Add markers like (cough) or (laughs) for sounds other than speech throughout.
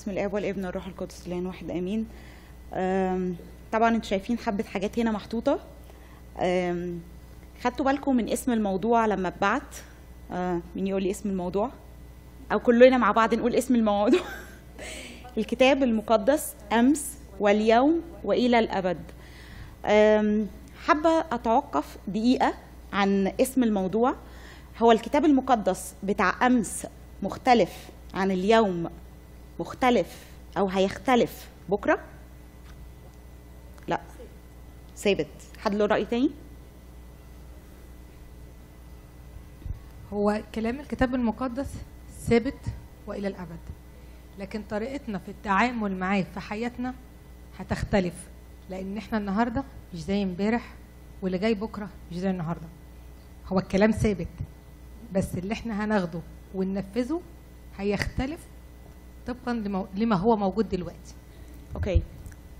بسم الاب والابن والروح القدس الان واحد آمين. طبعا أنتوا شايفين حبة حاجات هنا محطوطة. خدتوا بالكم من اسم الموضوع لما اتبعت؟ أه، مين يقول لي اسم الموضوع؟ أو كلنا مع بعض نقول اسم الموضوع. (laughs) الكتاب المقدس أمس واليوم وإلى الأبد. حابة أتوقف دقيقة عن اسم الموضوع. هو الكتاب المقدس بتاع أمس مختلف عن اليوم. مختلف أو هيختلف. بكرة؟ لا. ثابت. حد له رأي تاني؟ هو كلام الكتاب المقدس ثابت وإلى الأبد. لكن طريقتنا في التعامل معاه في حياتنا هتختلف لأن إحنا النهارده مش زي امبارح واللي جاي بكرة مش زي النهارده. هو الكلام ثابت بس اللي إحنا هناخده وننفذه هيختلف طبقا لما هو موجود دلوقتي. أوكي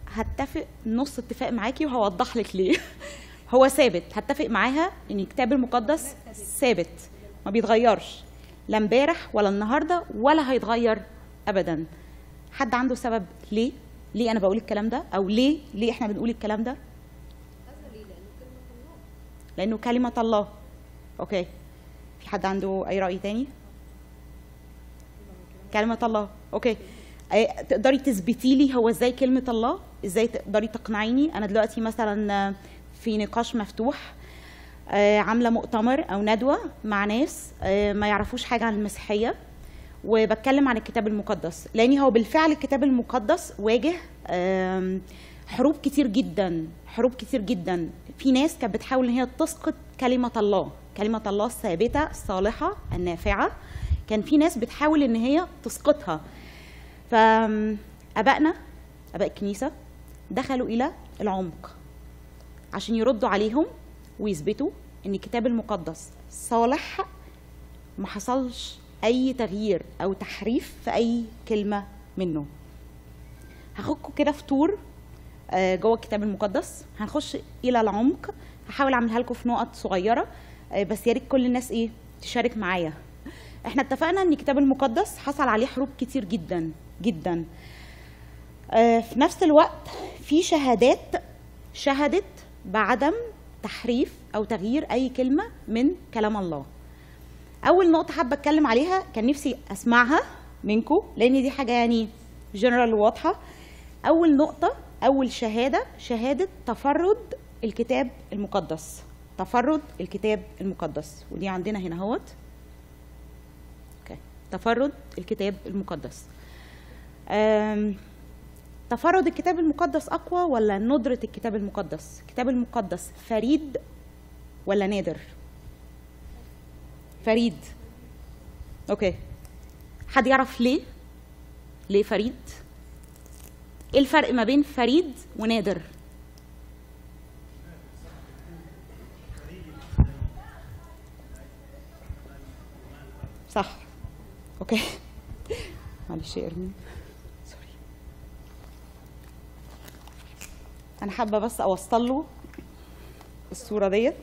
هتفق نص اتفاق معاكي وهوضح لك ليه. (laughs) هو ثابت. هتفق معاها إن الكتاب المقدس ثابت. ما بيتغيرش. لا امبارح ولا النهارده ولا هيتغير ابدا. حد عنده سبب ليه؟ ليه أنا بقول الكلام ده؟ أو ليه؟ ليه إحنا بنقول الكلام ده؟ لأنه كلمة الله. أوكي في حد عنده أي رأي تاني؟ كلمة الله. أوكي. أي- تقدري تثبتي لي هو إزاي كلمة الله؟ إزاي تقدري تقنعيني؟ أنا دلوقتي مثلا آه، في نقاش مفتوح آه، عاملة مؤتمر أو ندوة مع ناس آه، ما يعرفوش حاجة عن المسيحية وبتكلم عن الكتاب المقدس. لأن هو بالفعل الكتاب المقدس واجه حروب كتير جدا حروب كتير جدا. في ناس كانت بتحاول إن هي تسقط كلمة الله. كلمة الله الثابتة الصالحة النافعة. كان في ناس بتحاول إن هي تسقطها. فابائنا أباء الكنيسة دخلوا إلى العمق عشان يردوا عليهم ويثبتوا إن الكتاب المقدس صالح ما حصلش أي تغيير أو تحريف في أي كلمة منه. هاخدكم كده في تور آه، جوه الكتاب المقدس. هنخش إلى العمق. هحاول أعملها لكم في نقط صغيرة. آه، بس يا ريت كل الناس إيه تشارك معايا. إحنا اتفقنا ان الكتاب المقدس حصل عليه حروب كتير جدا جدا. آه، في نفس الوقت في شهادات شهدت بعدم تحريف أو تغيير أي كلمة من كلام الله. أول نقطة حابة أتكلم عليها كان نفسي أسمعها منكم لأن دي حاجة يعني جنرال واضحة. أول نقطة أول شهادة شهادة تفرد الكتاب المقدس. تفرد الكتاب المقدس. ودي عندنا هنا أهوت. تفرد الكتاب المقدس. تفرد الكتاب المقدس أقوى ولا ندرة الكتاب المقدس؟ الكتاب المقدس فريد ولا نادر؟ فريد. okay. حد يعرف ليه؟ ليه فريد؟ إيه الفرق ما بين فريد ونادر؟ صح. okay. معلش يا إرمين. sorry أنا حابة بس أوصل له الصورة ديت.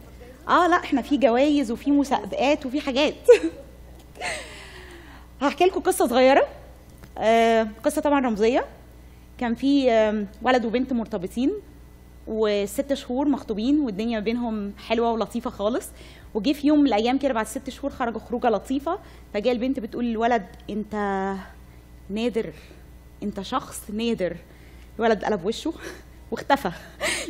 آه لا إحنا في جوائز وفي مسابقات وفي حاجات. (laughs) هحكي لكم قصة صغيرة. آه قصة طبعا رمزية. كان في ولد وبنت مرتبطين. وست شهور مخطوبين والدنيا بينهم حلوة ولطيفة خالص. وجه في يوم من الأيام كده بعد ست شهور خرجوا خروجة لطيفة. فجاء البنت بتقول للولد أنت نادر أنت شخص نادر. الولد قلب وشه (laughs) واختفى.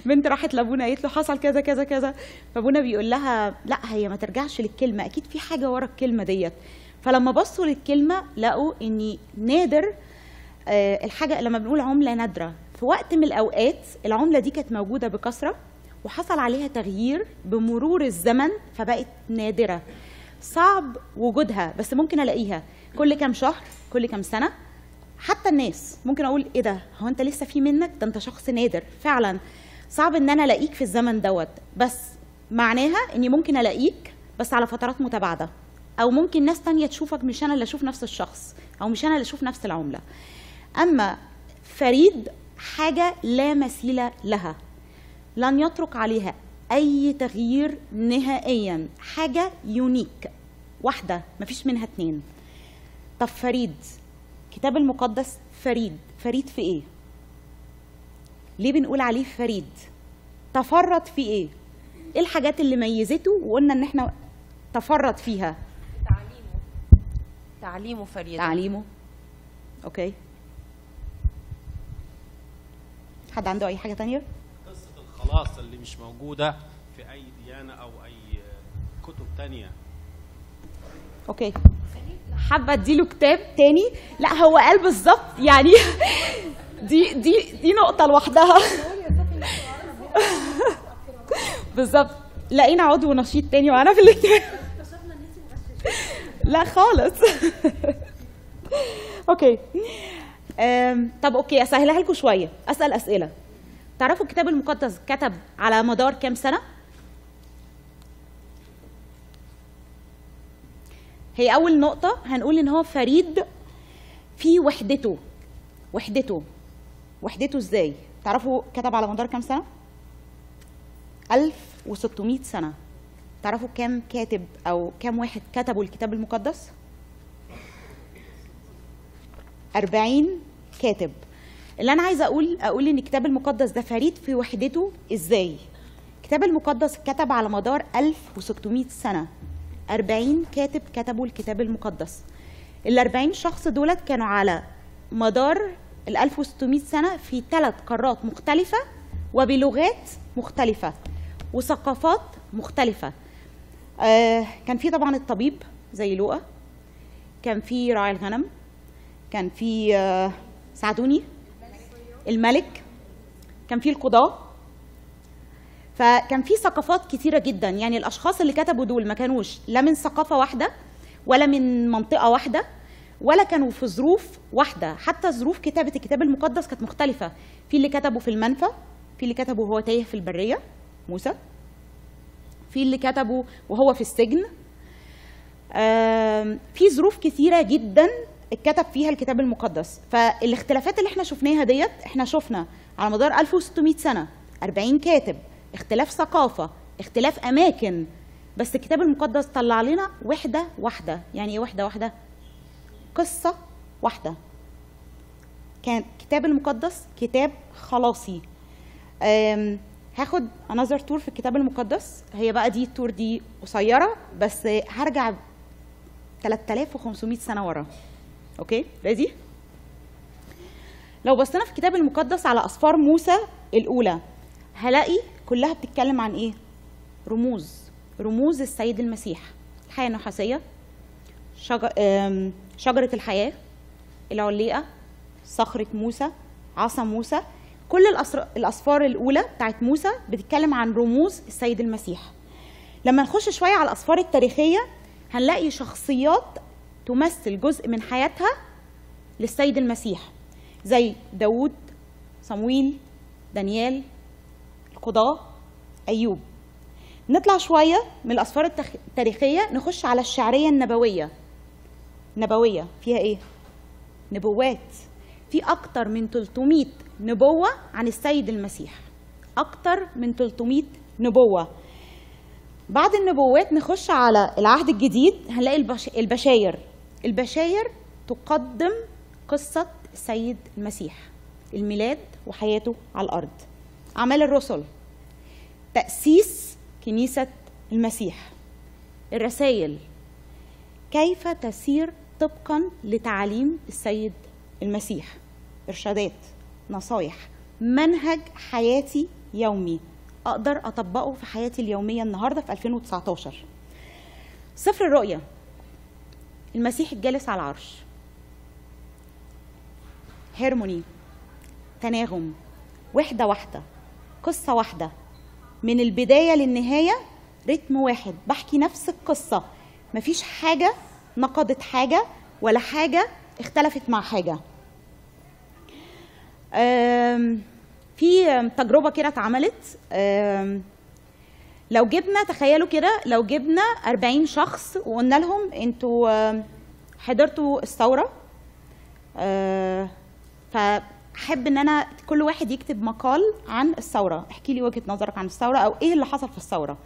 البنت راحت لأبونا قالت له حصل كذا كذا كذا. فأبونا بيقول لها لا هي ما ترجعش للكلمة أكيد في حاجة ورا الكلمة ديت. فلما بصوا للكلمة لقوا ان نادر. آه، الحاجة لما بنقول عملة نادرة. في وقت من الأوقات العملة دي كانت موجودة بكثرة وحصل عليها تغيير بمرور الزمن فبقت نادرة. صعب وجودها بس ممكن ألاقيها. كل كام شهر كل كام سنة حتى الناس. ممكن أقول إيه ده؟ هو أنت لسه في منك؟ ده أنت شخص نادر. فعلا. صعب إن أنا ألاقيك في الزمن دوت. بس معناها إني ممكن ألاقيك بس على فترات متباعدة. أو ممكن ناس تانية تشوفك مش أنا اللي أشوف نفس الشخص أو مش أنا اللي أشوف نفس العملة. أما فريد حاجة لا مثيل لها. لن يترك عليها أي تغيير نهائيا. حاجة unique واحدة مفيش منها اتنين. طب فريد الكتاب المقدس فريد. فريد في إيه؟ ليه بنقول عليه فريد؟ تفرد في إيه؟ إيه الحاجات اللي ميزته وقلنا إن إحنا تفرد فيها؟ تعليمه. تعليمه فريد. تعليمه. okay. حد عنده أي حاجة تانية؟ قصة الخلاص اللي مش موجودة في أي ديانة أو أي كتب تانية. أوكي. حابة أديله كتاب تاني؟ لا هو قال بالظبط يعني (laughs) دي دي دي نقطة لوحدها. (laughs) بالظبط. لقينا عضو نشيط تاني معانا في الاجتماع (laughs) لا خالص. okay. طب okay أسهلها لكم شوية. أسأل أسئلة. تعرفوا الكتاب المقدس كتب على مدار كام سنة؟ هي أول نقطة هنقول إن هو فريد في وحدته. وحدته. وحدته إزاي؟ تعرفوا كتب على مدار كام سنة؟ 1600 سنة. تعرفوا كام كاتب أو كام واحد كتبوا الكتاب المقدس؟ 40 كاتب. اللي أنا عايزة أقول أقول إن الكتاب المقدس ده فريد في وحدته إزاي؟ الكتاب المقدس كتب على مدار 1600 سنة. 40 كاتب كتبوا الكتاب المقدس. ال 40 شخص دولت كانوا على مدار ال 1600 سنة في ثلاث قارات مختلفة وبلغات مختلفة وثقافات مختلفة. آه كان في طبعا الطبيب زي لوقا كان في راعي الغنم كان في آه ساعدوني. الملك. كان في القضاه فكان في ثقافات كتيرة جدا. يعني الأشخاص اللي كتبوا دول ما كانوش لا من ثقافة واحدة ولا من منطقة واحدة ولا كانوا في ظروف واحدة. حتى ظروف كتابة الكتاب المقدس كانت مختلفة. في اللي كتبوا في المنفى في اللي كتبوا وهو تايه في البرية موسى. في اللي كتبوا وهو في السجن. في ظروف كثيرة جدا اتكتب فيها الكتاب المقدس. فالاختلافات اللي إحنا شفناها ديت إحنا شفنا على مدار 1600 سنة 40 كاتب اختلاف ثقافة اختلاف أماكن بس الكتاب المقدس طلع لنا وحدة واحدة. يعني إيه وحدة واحدة؟ قصة واحدة. كان الكتاب المقدس كتاب خلاصي. هاخد another tour في الكتاب المقدس. هي بقى دي ال tour دي قصيرة بس هرجع 3500 سنة ورا. okay؟ ready؟ لو بصينا في الكتاب المقدس على اسفار موسى الأولى هلاقي كلها بتتكلم عن إيه؟ رموز رموز السيد المسيح. الحية النحاسية شجر شجرة الحياة العليقة صخرة موسى عصا موسى. كل الاسفار الأولى بتاعت موسى بتتكلم عن رموز السيد المسيح. لما نخش شوية على الاسفار التاريخية هنلاقي شخصيات تمثل جزء من حياتها للسيد المسيح زي داوود صمويل دانيال القضاة أيوب. نطلع شوية من الأسفار التاريخية نخش على الشعرية النبوية. نبوية فيها إيه؟ نبوات. في أكتر من 300 نبوة عن السيد المسيح. أكتر من 300 نبوة. بعد النبوات نخش على العهد الجديد هنلاقي البش... البشاير. البشاير تقدم قصة السيد المسيح الميلاد وحياته على الأرض. أعمال الرسل. تأسيس كنيسة المسيح. الرسائل. كيف تسير طبقا لتعاليم السيد المسيح؟ إرشادات. نصايح. منهج حياتي يومي. أقدر أطبقه في حياتي اليومية النهاردة في 2019 سفر الرؤيا. المسيح الجالس على العرش. هيرموني تناغم وحدة واحدة قصة واحدة. من البداية للنهاية رتم واحد. بحكي نفس القصة. مفيش حاجة نقضت حاجة ولا حاجة اختلفت مع حاجة. أم، في أم، تجربة كده اتعملت. لو جبنا تخيلوا كده لو جبنا 40 شخص وقلنا لهم أنتوا أم، حضرتوا الثورة أه، فأحب إن أنا كل واحد يكتب مقال عن الثورة. احكي لي وجهة نظرك عن الثورة أو إيه اللي حصل في الثورة.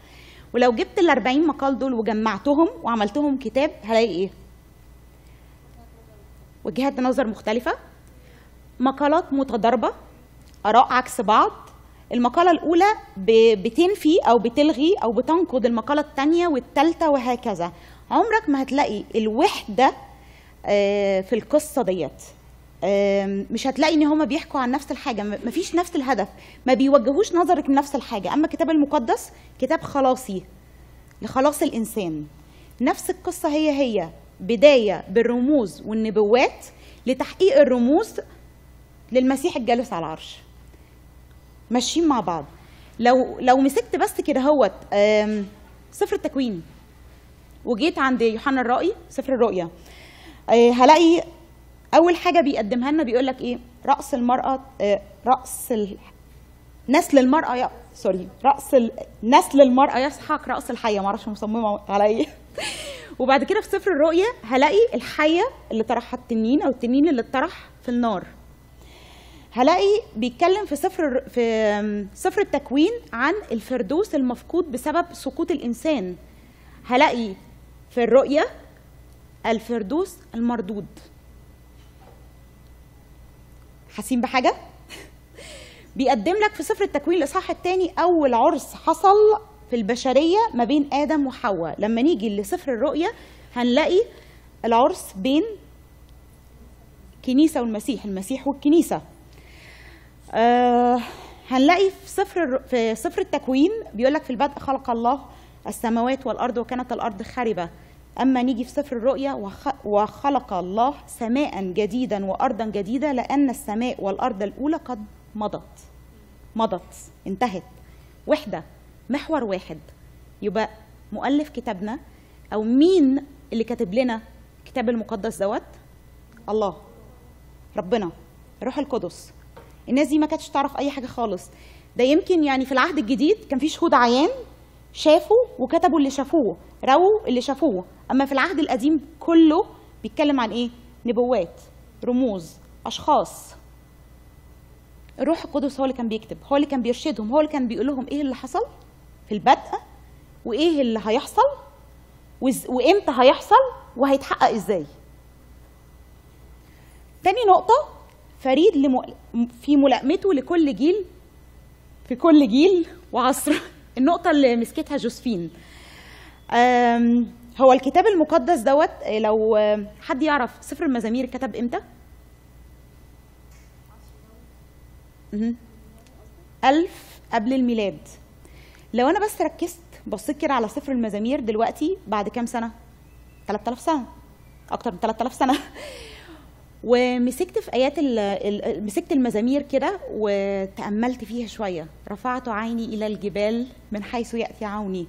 ولو جبت ال 40 مقال دول وجمعتهم وعملتهم كتاب هلاقي إيه؟ وجهات نظر مختلفة مقالات متضاربة آراء عكس بعض المقالة الأولى ب- بتنفي أو بتلغي أو بتنقض المقالة الثانية والثالثة وهكذا. عمرك ما هتلاقي الوحدة آه، في القصة ديت. مش هتلاقي إن هما بيحكوا عن نفس الحاجة. مفيش نفس الهدف. ما بيوجهوش نظرك لنفس الحاجة. أما الكتاب المقدس كتاب خلاصي لخلاص الإنسان. نفس القصة هي هي. بداية بالرموز والنبوات لتحقيق الرموز للمسيح الجالس على العرش. ماشيين مع بعض. لو لو مسكت بس كده هوت آم، سفر التكوين وجيت عند يوحنا الرائي سفر الرؤيا آه، هلاقي أول حاجة بيقدمها لنا بيقول لك إيه؟ رأس المرأة آه، رأس ال... نسل المرأة يا سوري رأس ال... نسل المرأة يسحق رأس الحية. ما أعرفش مصممة على إيه. (laughs) وبعد كده في سفر الرؤيا هلاقي الحية اللي طرحها التنين أو التنين اللي اتطرح في النار. هلاقي بيتكلم في سفر في سفر التكوين عن الفردوس المفقود بسبب سقوط الإنسان. هلاقي في الرؤيا الفردوس المردود. حاسين بحاجة؟ (laughs) بيقدم لك في سفر التكوين الإصحاح الثاني أول عرس حصل في البشرية ما بين آدم وحواء. لما نيجي لسفر الرؤيا هنلاقي العرس بين كنيسة والمسيح المسيح والكنيسة. آه هنلاقي في سفر في سفر التكوين بيقول لك في البدء خلق الله السماوات والأرض وكانت الأرض خربه أما نيجي في سفر الرؤيا وخ- وخلق الله سماء جديدا وارضا جديدة لأن السماء والأرض الأولى قد مضت. مضت انتهت. وحدة محور واحد. يبقى مؤلف كتابنا أو مين اللي كاتب لنا الكتاب المقدس دوت؟ الله ربنا الروح القدس. الناس دي ما كانتش تعرف أي حاجة خالص. ده يمكن يعني في العهد الجديد كان في شهود عيان شافوا وكتبوا اللي شافوه رووا اللي شافوه. أما في العهد القديم كله بيتكلم عن إيه؟ نبوات رموز أشخاص. الروح القدس هو اللي كان بيكتب هو اللي كان بيرشدهم هو اللي كان بيقول لهم إيه اللي حصل في البدء وإيه اللي هيحصل وإمتى هيحصل وهيتحقق إزاي. تاني نقطة فريد لم... في ملائمته لكل جيل في كل جيل وعصر (laughs) النقطة اللي مسكتها جوزفين هو الكتاب المقدس دوت آه، لو حد يعرف سفر المزامير كتب إمتى؟ مهم. ألف قبل الميلاد لو أنا بس ركزت بصيت كده على سفر المزامير دلوقتي بعد كام سنة؟ 3000 سنة أكتر من 3000 سنة (laughs) ومسكت في آيات مسكت المزامير كده وتأملت فيها شوية. رفعت عيني إلى الجبال من حيث يأتي عوني.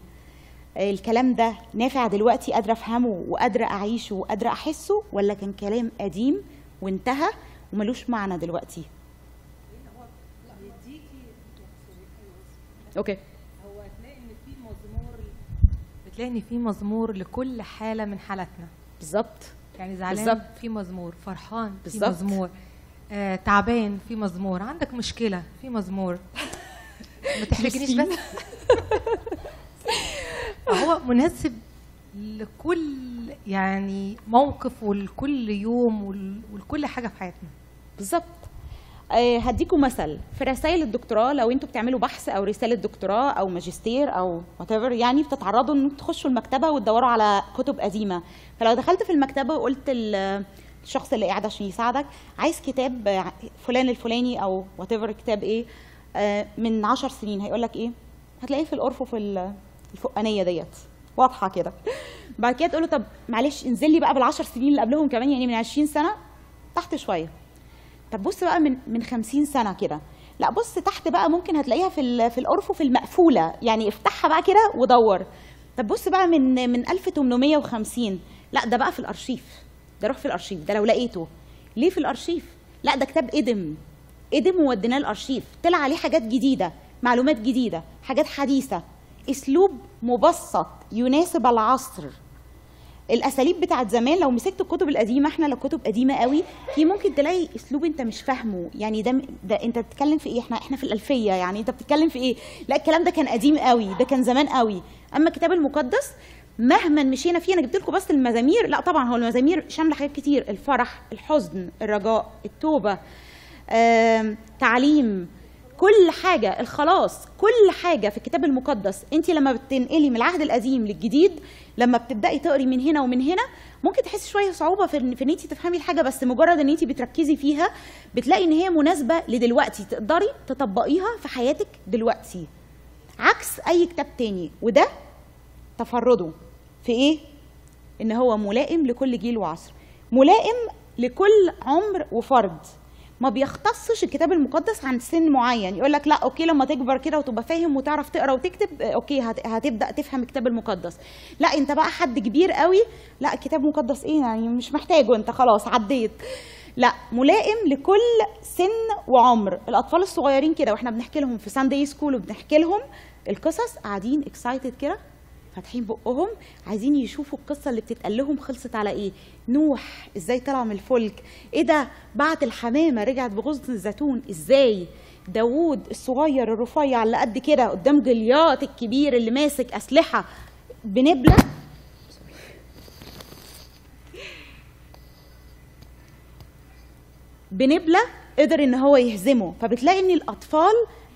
الكلام ده نافع دلوقتي؟ قادرة أفهمه وقادرة أعيشه وقادرة أحسه ولا كان كلام قديم وانتهى وملوش معنى دلوقتي؟ أوكي. هو هتلاقي إن في مزمور بتلاقي إن في مزمور لكل حالة من حالاتنا. بالظبط. يعني زعلان بالظبط. في مزمور. فرحان في بالظبط. مزمور. آه، تعبان في مزمور. عندك مشكلة في مزمور. (laughs) ما تحرجنيش بس. (laughs) هو مناسب لكل يعني موقف ولكل يوم ول- ولكل حاجة في حياتنا. بالظبط. هديكم مثل. في رسائل الدكتوراه لو أنتوا بتعملوا بحث أو رسالة دكتوراه أو ماجستير أو what يعني بتتعرضوا ان تخشوا المكتبة وتدوروا على كتب قديمة. فلو دخلت في المكتبة وقلت ال- الشخص اللي قاعد عشان يساعدك عايز كتاب آه، فلان الفلاني أو what كتاب إيه آه، من عشر سنين. هيقول لك إيه؟ هتلاقيه في الارفف ال- الفوقانية ديت. واضحة كده. بعد كده تقول له طب معلش انزل لي بقى بالعشر سنين اللي قبلهم كمان يعني من 20 سنة تحت شوية. طب بص بقى من من 50 سنة كده. لا بص تحت بقى ممكن هتلاقيها في في الارفف المقفولة. يعني افتحها بقى كده ودور. طب بص بقى من من 1850 لا ده بقى في الأرشيف. ده روح في الأرشيف. ده لو لقيته. ليه في الأرشيف؟ لا ده كتاب قدم قدم ووديناه الأرشيف. طلع عليه حاجات جديدة معلومات جديدة حاجات حديثة. أسلوب مبسط يناسب العصر. الأساليب بتاعت زمان لو مسكت الكتب القديمة إحنا لو كتب قديمة قوي في ممكن تلاقي أسلوب أنت مش فاهمه. يعني ده ده أنت بتتكلم في إيه؟ إحنا إحنا في الألفية. يعني أنت بتتكلم في إيه؟ لا الكلام ده كان قديم قوي ده كان زمان قوي. أما الكتاب المقدس مهما مشينا فيه أنا جبت لكم بس المزامير. لا طبعا هو المزامير شاملة حاجات كتير. الفرح الحزن الرجاء التوبة تعليم كل حاجة الخلاص كل حاجة في الكتاب المقدس. أنت لما بتنقلي من العهد القديم للجديد لما بتبدأي تقري من هنا ومن هنا ممكن تحسي شوية صعوبة في ان انت تفهمي الحاجة بس مجرد إن انت بتركزي فيها بتلاقي إن هي مناسبة لدلوقتي تقدري تطبقيها في حياتك دلوقتي. عكس أي كتاب تاني وده تفرده. في إيه؟ إن هو ملائم لكل جيل وعصر. ملائم لكل عمر وفرد. ما بيختصش الكتاب المقدس عن سن معين. يقول لك لا okay لما تكبر كده وتبقى فاهم وتعرف تقرأ وتكتب okay هت- هتبدأ تفهم الكتاب المقدس. لا أنت بقى حد كبير قوي لا الكتاب المقدس إيه؟ يعني مش محتاجه أنت خلاص عديت. لا ملائم لكل سن وعمر. الأطفال الصغيرين كده وإحنا بنحكي لهم في Sunday school وبنحكي لهم القصص قاعدين excited كده. فاتحين بقهم عايزين يشوفوا القصة اللي بتتقال لهم خلصت على إيه. نوح إزاي طلع من الفلك؟ إيه ده؟ بعت الحمامة رجعت بغصن الزيتون. إزاي؟ داوود الصغير الرفيع اللي قد كده قدام جليات الكبير اللي ماسك أسلحة بنبلة. بنبلة قدر إن هو يهزمه. فبتلاقي إن الأطفال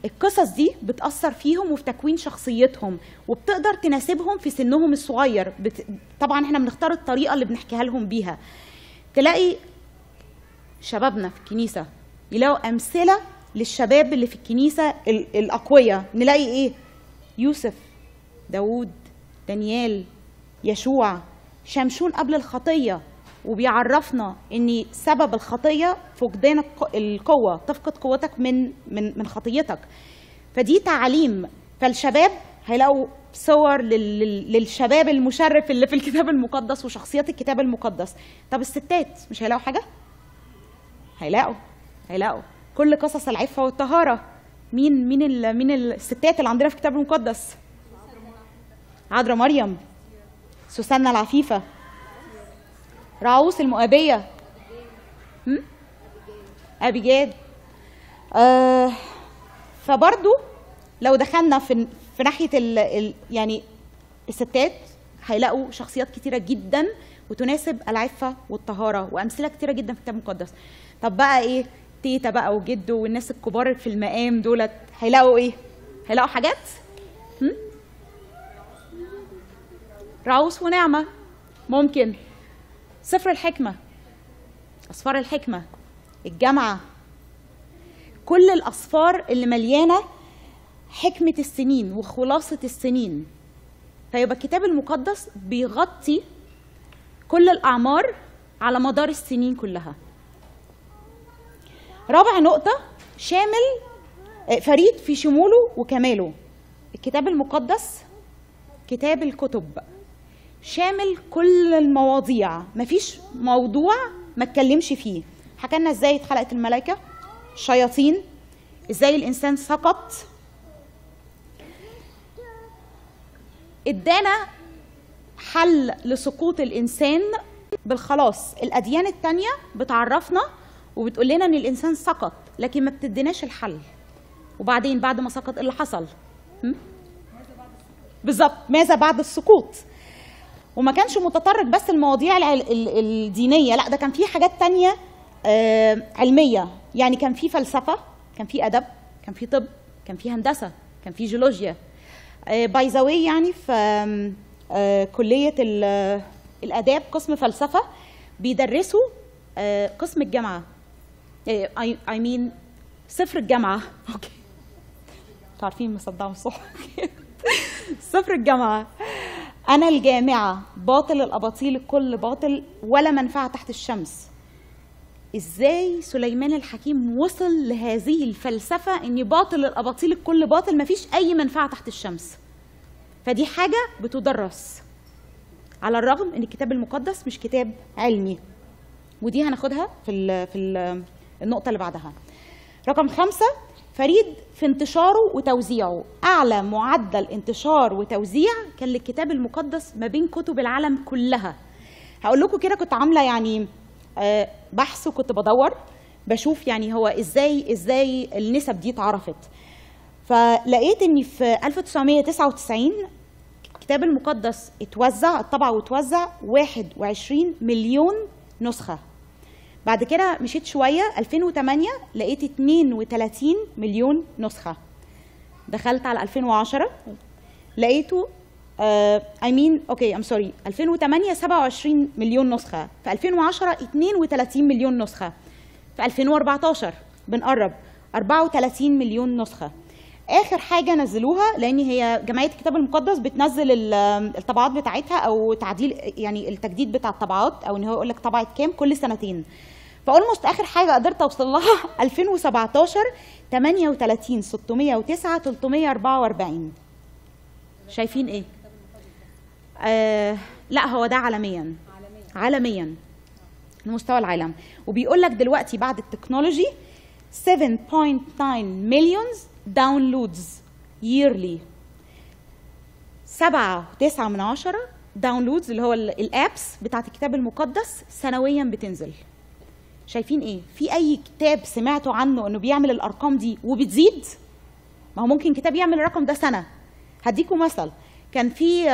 القصص دي بتأثر فيهم وفي تكوين شخصيتهم وبتقدر تناسبهم في سنهم الصغير. بت... طبعا إحنا بنختار الطريقة اللي بنحكيها لهم بيها. تلاقي شبابنا في الكنيسة يلاقوا أمثلة للشباب اللي في الكنيسة ال- الأقوياء. نلاقي إيه؟ يوسف داوود دانيال يشوع شمشون قبل الخطية. وبيعرفنا إن سبب الخطية فقدان الق- القوة تفقد قوتك من من من خطيتك. فدي تعليم. فالشباب هيلاقوا صور لل- لل- للشباب المشرف اللي في الكتاب المقدس وشخصيات الكتاب المقدس. طب الستات مش هيلاقوا حاجة؟ هيلاقوا هيلاقوا. كل قصص العفة والطهارة. مين مين مين الستات اللي عندنا في الكتاب المقدس؟ عذراء مريم. سوسنة العفيفة. راعوس المؤابية هم؟ أبيجاد آه فبرضو لو دخلنا في في ناحية ال ال يعني الستات هيلاقوا شخصيات كتيرة جدا وتناسب العفة والطهارة وأمثلة كتيرة جدا في الكتاب المقدس طب بقى إيه تيتا بقى وجدو والناس الكبار في المقام دولت هيلاقوا إيه؟ هيلاقوا حاجات؟ هم؟ راوس ونعمة ممكن سفر الحكمة أسفار الحكمة الجامعة كل الأسفار اللي مليانة حكمة السنين وخلاصة السنين. فيبقى الكتاب المقدس بيغطي كل الأعمار على مدار السنين كلها. رابع نقطة شامل آه، فريد في شموله وكماله. الكتاب المقدس كتاب الكتب. شامل كل المواضيع. مفيش موضوع ما اتكلمش فيه. حكى لنا إزاي اتخلقت الملائكة؟ الشياطين إزاي الإنسان سقط؟ ادانا حل لسقوط الإنسان بالخلاص. الأديان التانية بتعرفنا وبتقول لنا إن الإنسان سقط لكن ما بتديناش الحل. وبعدين بعد ما سقط اللي حصل؟ بالظبط. ماذا بعد السقوط؟ وما كانش متطرق بس المواضيع الدينية لا ده كان في حاجات تانية آه، علمية. يعني كان في فلسفة كان في أدب كان في طب كان في هندسة كان في جيولوجيا. by the way يعني في آه، كلية ال- الآداب قسم فلسفة بيدرسوا آه، قسم الجامعة. I mean سفر الجامعة. (laughs) okay. عارفين مصدعة الصبح. (laughs) سفر الجامعة. أنا الجامعة باطل الأباطيل الكل باطل ولا منفعة تحت الشمس. إزاي سليمان الحكيم وصل لهذه الفلسفة إن باطل الأباطيل الكل باطل مفيش أي منفعة تحت الشمس؟ فدي حاجة بتدرس. على الرغم إن الكتاب المقدس مش كتاب علمي. ودي هناخدها في في ال النقطة اللي بعدها. رقم خمسة فريد في انتشاره وتوزيعه. أعلى معدل انتشار وتوزيع كان للكتاب المقدس ما بين كتب العالم كلها. هقول لكم كده كنت عاملة يعني آه، بحث وكنت بدور بشوف يعني هو إزاي إزاي النسب دي اتعرفت. فلقيت إن في 1999 الكتاب المقدس اتوزع اتطبع واتوزع 21 مليون نسخة. بعد كده مشيت شوية 2008 لقيت 32 مليون نسخة. دخلت على 2010 لقيته I mean okay I'm sorry 2008 27 مليون نسخة. في 2010 32 مليون نسخة. في 2014 بنقرب 34 مليون نسخة. آخر حاجة نزلوها لأن هي جمعية الكتاب المقدس بتنزل ال- الطبعات بتاعتها أو تعديل يعني التجديد بتاع الطبعات أو إن هو يقول لك طبعت كام كل سنتين. ف almost آخر حاجة قدرت أوصل لها 2017 38 609 344 شايفين إيه؟ آه لا هو ده عالميا. عالميا. لمستوى العالم. وبيقول لك دلوقتي بعد ال technology 7.9 millions downloads yearly. 7.9 من عشرة downloads اللي هو ال- ال apps بتاعت الكتاب المقدس سنويا بتنزل. شايفين إيه؟ في أي كتاب سمعتوا عنه إنه بيعمل الأرقام دي وبتزيد؟ ما هو ممكن كتاب يعمل الرقم ده سنة. هديكم مثل. كان في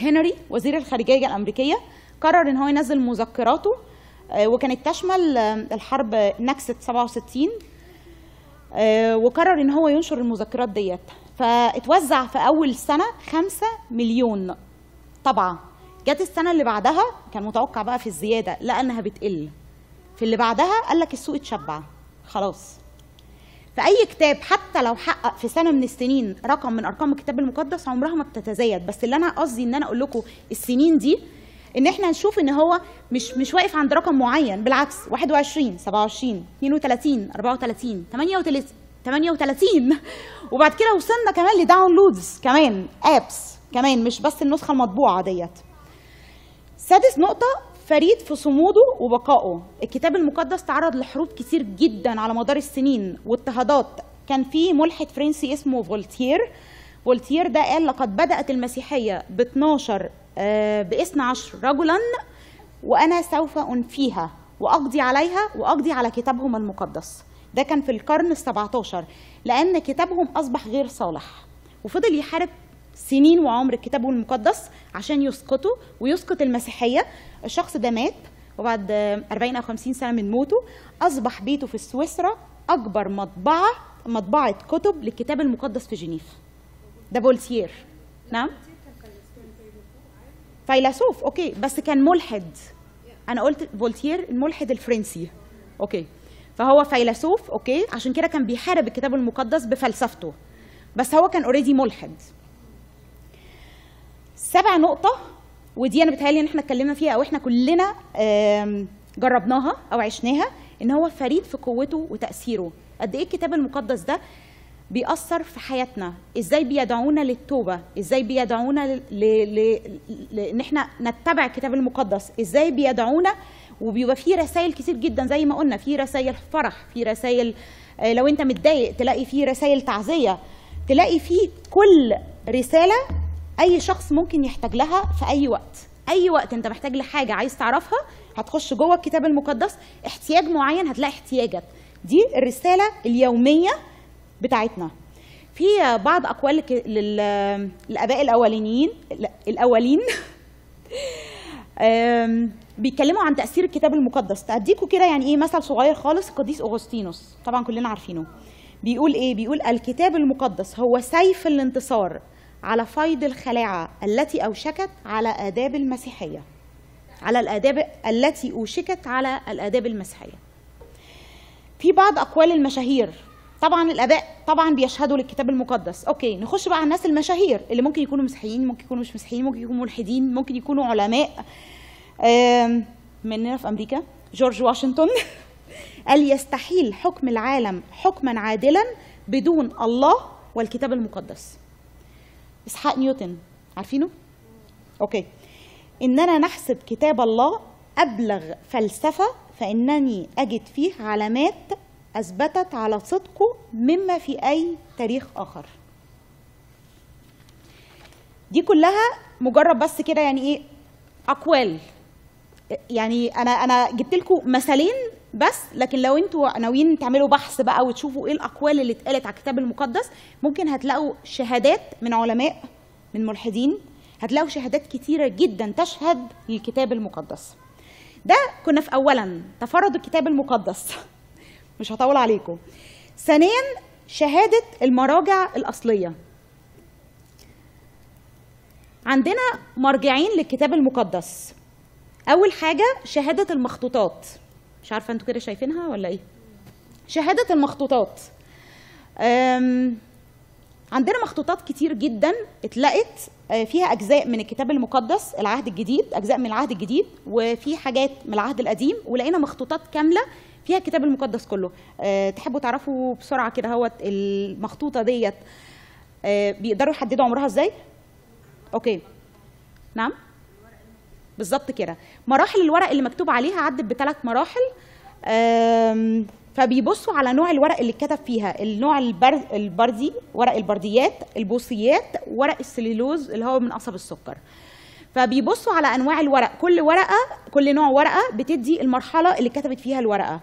هنري وزير الخارجية الأمريكية قرر إن هو ينزل مذكراته آه، وكانت تشمل الحرب نكسه 67 آه، وقرر إن هو ينشر المذكرات ديت. فاتوزع في أول سنة 5 مليون طبعة. جت السنة اللي بعدها كان متوقع بقى في الزيادة لقى انها بتقل. في اللي بعدها قال لك السوق اتشبع. خلاص. فاي كتاب حتى لو حقق في سنة من السنين رقم من أرقام الكتاب المقدس عمرها ما بتتزايد. بس اللي أنا قصدي إن أنا أقول لكم السنين دي إن إحنا نشوف إن هو مش مش واقف عند رقم معين. بالعكس 21 27 32 34 38 38 وبعد كده وصلنا كمان ل downloads كمان apps كمان مش بس النسخة المطبوعة ديت. سادس نقطة فريد في صموده وبقائه. الكتاب المقدس تعرض لحروب كتير جدا على مدار السنين واضطهادات. كان في ملحد فرنسي اسمه فولتير فولتير ده قال لقد بدأت المسيحية ب 12 ب 12 رجلا وأنا سوف أنفيها وأقضي عليها وأقضي على كتابهم المقدس. ده كان في القرن ال 17 لأن كتابهم أصبح غير صالح. وفضل يحارب سنين وعمر الكتاب المقدس عشان يسقطه ويسقط المسيحية. الشخص ده مات وبعد 40 أو 50 سنة من موته أصبح بيته في سويسرا أكبر مطبعة مطبعة كتب للكتاب المقدس في جنيف. ده فولتير نعم؟ فيلسوف okay. بس كان ملحد. أنا قلت فولتير الملحد الفرنسي. okay. فهو فيلسوف okay. عشان كده كان بيحارب الكتاب المقدس بفلسفته. بس هو كان already ملحد. سبع نقطة ودي أنا بتهيألي إن إحنا اتكلمنا فيها أو إحنا كلنا جربناها أو عشناها إن هو فريد في قوته وتأثيره. قد إيه الكتاب المقدس ده بيأثر في حياتنا؟ إزاي بيدعونا للتوبة؟ إزاي بيدعونا ل... ل... ل... إن إحنا نتبع الكتاب المقدس؟ إزاي بيدعونا؟ وبيبقى فيه رسائل كتير جدا زي ما قلنا في رسائل فرح في رسائل آه، لو أنت متضايق تلاقي فيه رسائل تعزية تلاقي فيه كل رسالة أي شخص ممكن يحتاج لها في أي وقت. أي وقت أنت محتاج لحاجة عايز تعرفها هتخش جوه الكتاب المقدس احتياج معين هتلاقي احتياجك. دي الرسالة اليومية بتاعتنا. في بعض أقوال للآباء الأولانيين لا، الأولين. (laughs) بيتكلموا عن تأثير الكتاب المقدس. تديكوا كده يعني إيه مثل صغير خالص القديس أغسطينوس. طبعا كلنا عارفينه. بيقول إيه؟ بيقول الكتاب المقدس هو سيف الانتصار. على فيض الخلاعة التي أوشكت على آداب المسيحية. على الآداب التي أوشكت على الآداب المسيحية. في بعض أقوال المشاهير طبعا الآباء طبعا بيشهدوا للكتاب المقدس. okay نخش بقى على الناس المشاهير اللي ممكن يكونوا مسيحيين ممكن يكونوا مش مسيحيين ممكن يكونوا ملحدين ممكن يكونوا علماء. مننا في أمريكا جورج واشنطن. (laughs) قال يستحيل حكم العالم حكما عادلا بدون الله والكتاب المقدس. إسحاق نيوتن عارفينه؟ okay. إننا نحسب كتاب الله أبلغ فلسفة فإنني أجد فيه علامات أثبتت على صدقه مما في أي تاريخ آخر. دي كلها مجرد بس كده يعني إيه؟ أقوال. يعني أنا أنا جبت لكم مثالين بس لكن لو أنتوا ناويين تعملوا بحث بقى وتشوفوا إيه الأقوال اللي اتقالت على الكتاب المقدس ممكن هتلاقوا شهادات من علماء من ملحدين هتلاقوا شهادات كتيرة جدا تشهد للكتاب المقدس. ده كنا في اولا تفرد الكتاب المقدس. (laughs) مش هطول عليكم. ثانيا شهادة المراجع الأصلية. عندنا مرجعين للكتاب المقدس. أول حاجة شهادة المخطوطات. مش عارفة أنتوا كده شايفينها ولا إيه؟ شهادة المخطوطات. عندنا مخطوطات كتير جدا اتلقت آه، فيها أجزاء من الكتاب المقدس العهد الجديد أجزاء من العهد الجديد وفي حاجات من العهد القديم ولقينا مخطوطات كاملة فيها الكتاب المقدس كله. أه تحبوا تعرفوا بسرعة كده هوت المخطوطة ديت أه بيقدروا يحددوا عمرها إزاي؟ أوكي. نعم؟ بالظبط كده. مراحل الورق اللي مكتوب عليها عدت بثلاث مراحل. فبيبصوا على نوع الورق اللي اتكتب فيها. النوع البر... البردي ورق البرديات البوصيات ورق السليلوز اللي هو من قصب السكر. فبيبصوا على أنواع الورق. كل ورقة كل نوع ورقة بتدي المرحلة اللي كتبت فيها الورقة.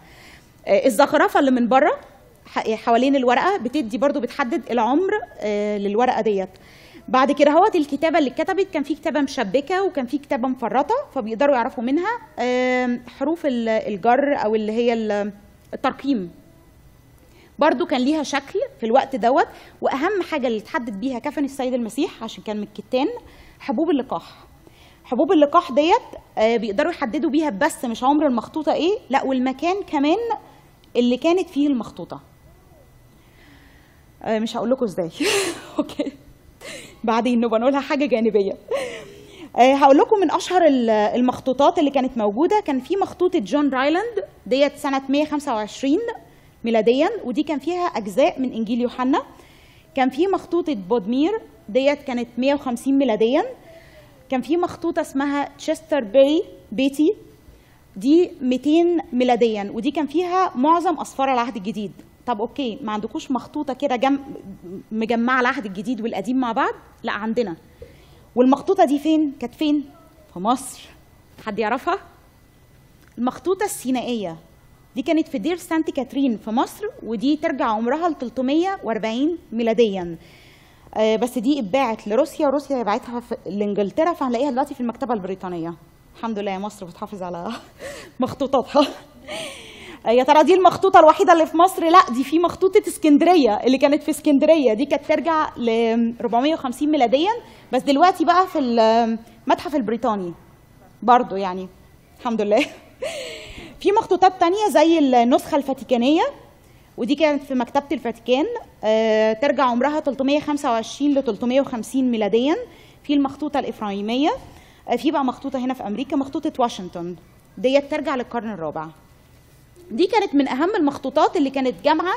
آه، الزخرفة اللي من بره حوالين الورقة بتدي برضو بتحدد العمر آه، للورقة ديت. بعد كده هوت الكتابة اللي اتكتبت. كان في كتابة مشبكة وكان في كتابة مفرطة فبيقدروا يعرفوا منها حروف ال- الجر أو اللي هي ال- الترقيم. برضو كان ليها شكل في الوقت دوت. وأهم حاجة اللي تحدد بيها كفن السيد المسيح عشان كان من الكتان حبوب اللقاح. حبوب اللقاح ديت آه، بيقدروا يحددوا بيها بس مش عمر المخطوطة إيه لأ والمكان كمان اللي كانت فيه المخطوطة. آه، مش هقول لكم إزاي. (laughs) أوكي. بعدين نبقى نقولها حاجة جانبية. آه، هقول لكم من أشهر ال- المخطوطات اللي كانت موجودة. كان في مخطوطة جون رايلاند ديت سنة 125 ميلاديا ودي كان فيها أجزاء من إنجيل يوحنا. كان في مخطوطة بودمير ديت كانت 150 ميلاديا. كان في مخطوطة اسمها تشستر بيتي دي 200 ميلاديا ودي كان فيها معظم أسفار العهد الجديد. طب okay ما عندكوش مخطوطة كده جم... مجمعة العهد الجديد والقديم مع بعض؟ لا عندنا. والمخطوطة دي فين؟ كانت فين؟ في مصر. حد يعرفها؟ المخطوطة السينائية. دي كانت في دير سانت كاترين في مصر ودي ترجع عمرها ل 340 ميلاديا. آه، بس دي اتباعت لروسيا وروسيا باعتها لإنجلترا فهنلاقيها دلوقتي في المكتبة البريطانية. الحمد لله يا مصر بتحافظ على (laughs) مخطوطاتها. يا ترى دي المخطوطة الوحيدة اللي في مصر؟ لا دي في مخطوطة اسكندرية اللي كانت في اسكندرية. دي كانت ترجع ل 450 ميلاديا بس دلوقتي بقى في المتحف البريطاني برضو يعني. الحمد لله. (laughs) في مخطوطات تانية زي النسخة الفاتيكانية ودي كانت في مكتبة الفاتيكان. آه، ترجع عمرها 325 ل 350 ميلاديا. في المخطوطة الإفرايمية آه، في بقى مخطوطة هنا في أمريكا مخطوطة واشنطن. ديت ترجع للقرن الرابع. دي كانت من أهم المخطوطات اللي كانت جامعة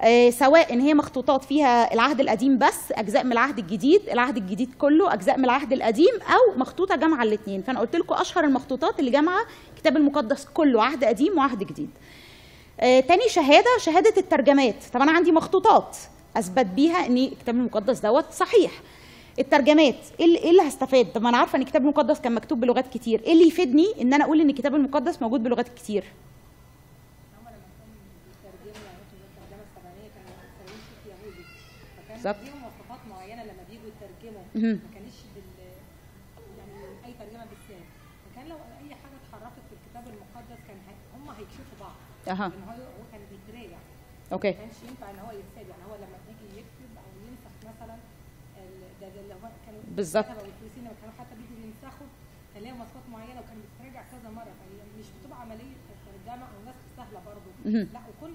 آه، سواء إن هي مخطوطات فيها العهد القديم بس أجزاء من العهد الجديد العهد الجديد كله أجزاء من العهد القديم أو مخطوطة جامعة الاثنين فأنا قلت لكم أشهر المخطوطات اللي جامعة الكتاب المقدس كله عهد قديم وعهد جديد. آه، تاني شهادة شهادة الترجمات. طب أنا عندي مخطوطات أثبت بيها إن الكتاب المقدس دوت صحيح. الترجمات إيه إيه اللي هستفاد؟ طب ما أنا عارفة إن الكتاب المقدس كان مكتوب بلغات كتير. إيه اللي يفيدني إن أنا أقول إن الكتاب المقدس موجود بلغات كتير؟ بالظبط. ليهم مواصفات معينة لما بييجوا يترجموا. ما كانش بال يعني أي ترجمة بالسهل فكان لو أي حاجة اتحرفت في الكتاب المقدس كان. هم هيكشفوا بعض أها هو هو كان بيتراجع أوكي ما كانش ينفع إن هو يتساب يعني هو لما بيجي يكتب أو ينسخ مثلا ده ده اللي هو كانوا بالظبط. الكتبة والفلسطينيين لما كانوا حتى بيجوا ينسخوا كان ليها مواصفات معينة وكان بيتراجع كذا مرة فهي مش بتبقى عملية ترجمة أو نسخ سهلة برضه. لا وكل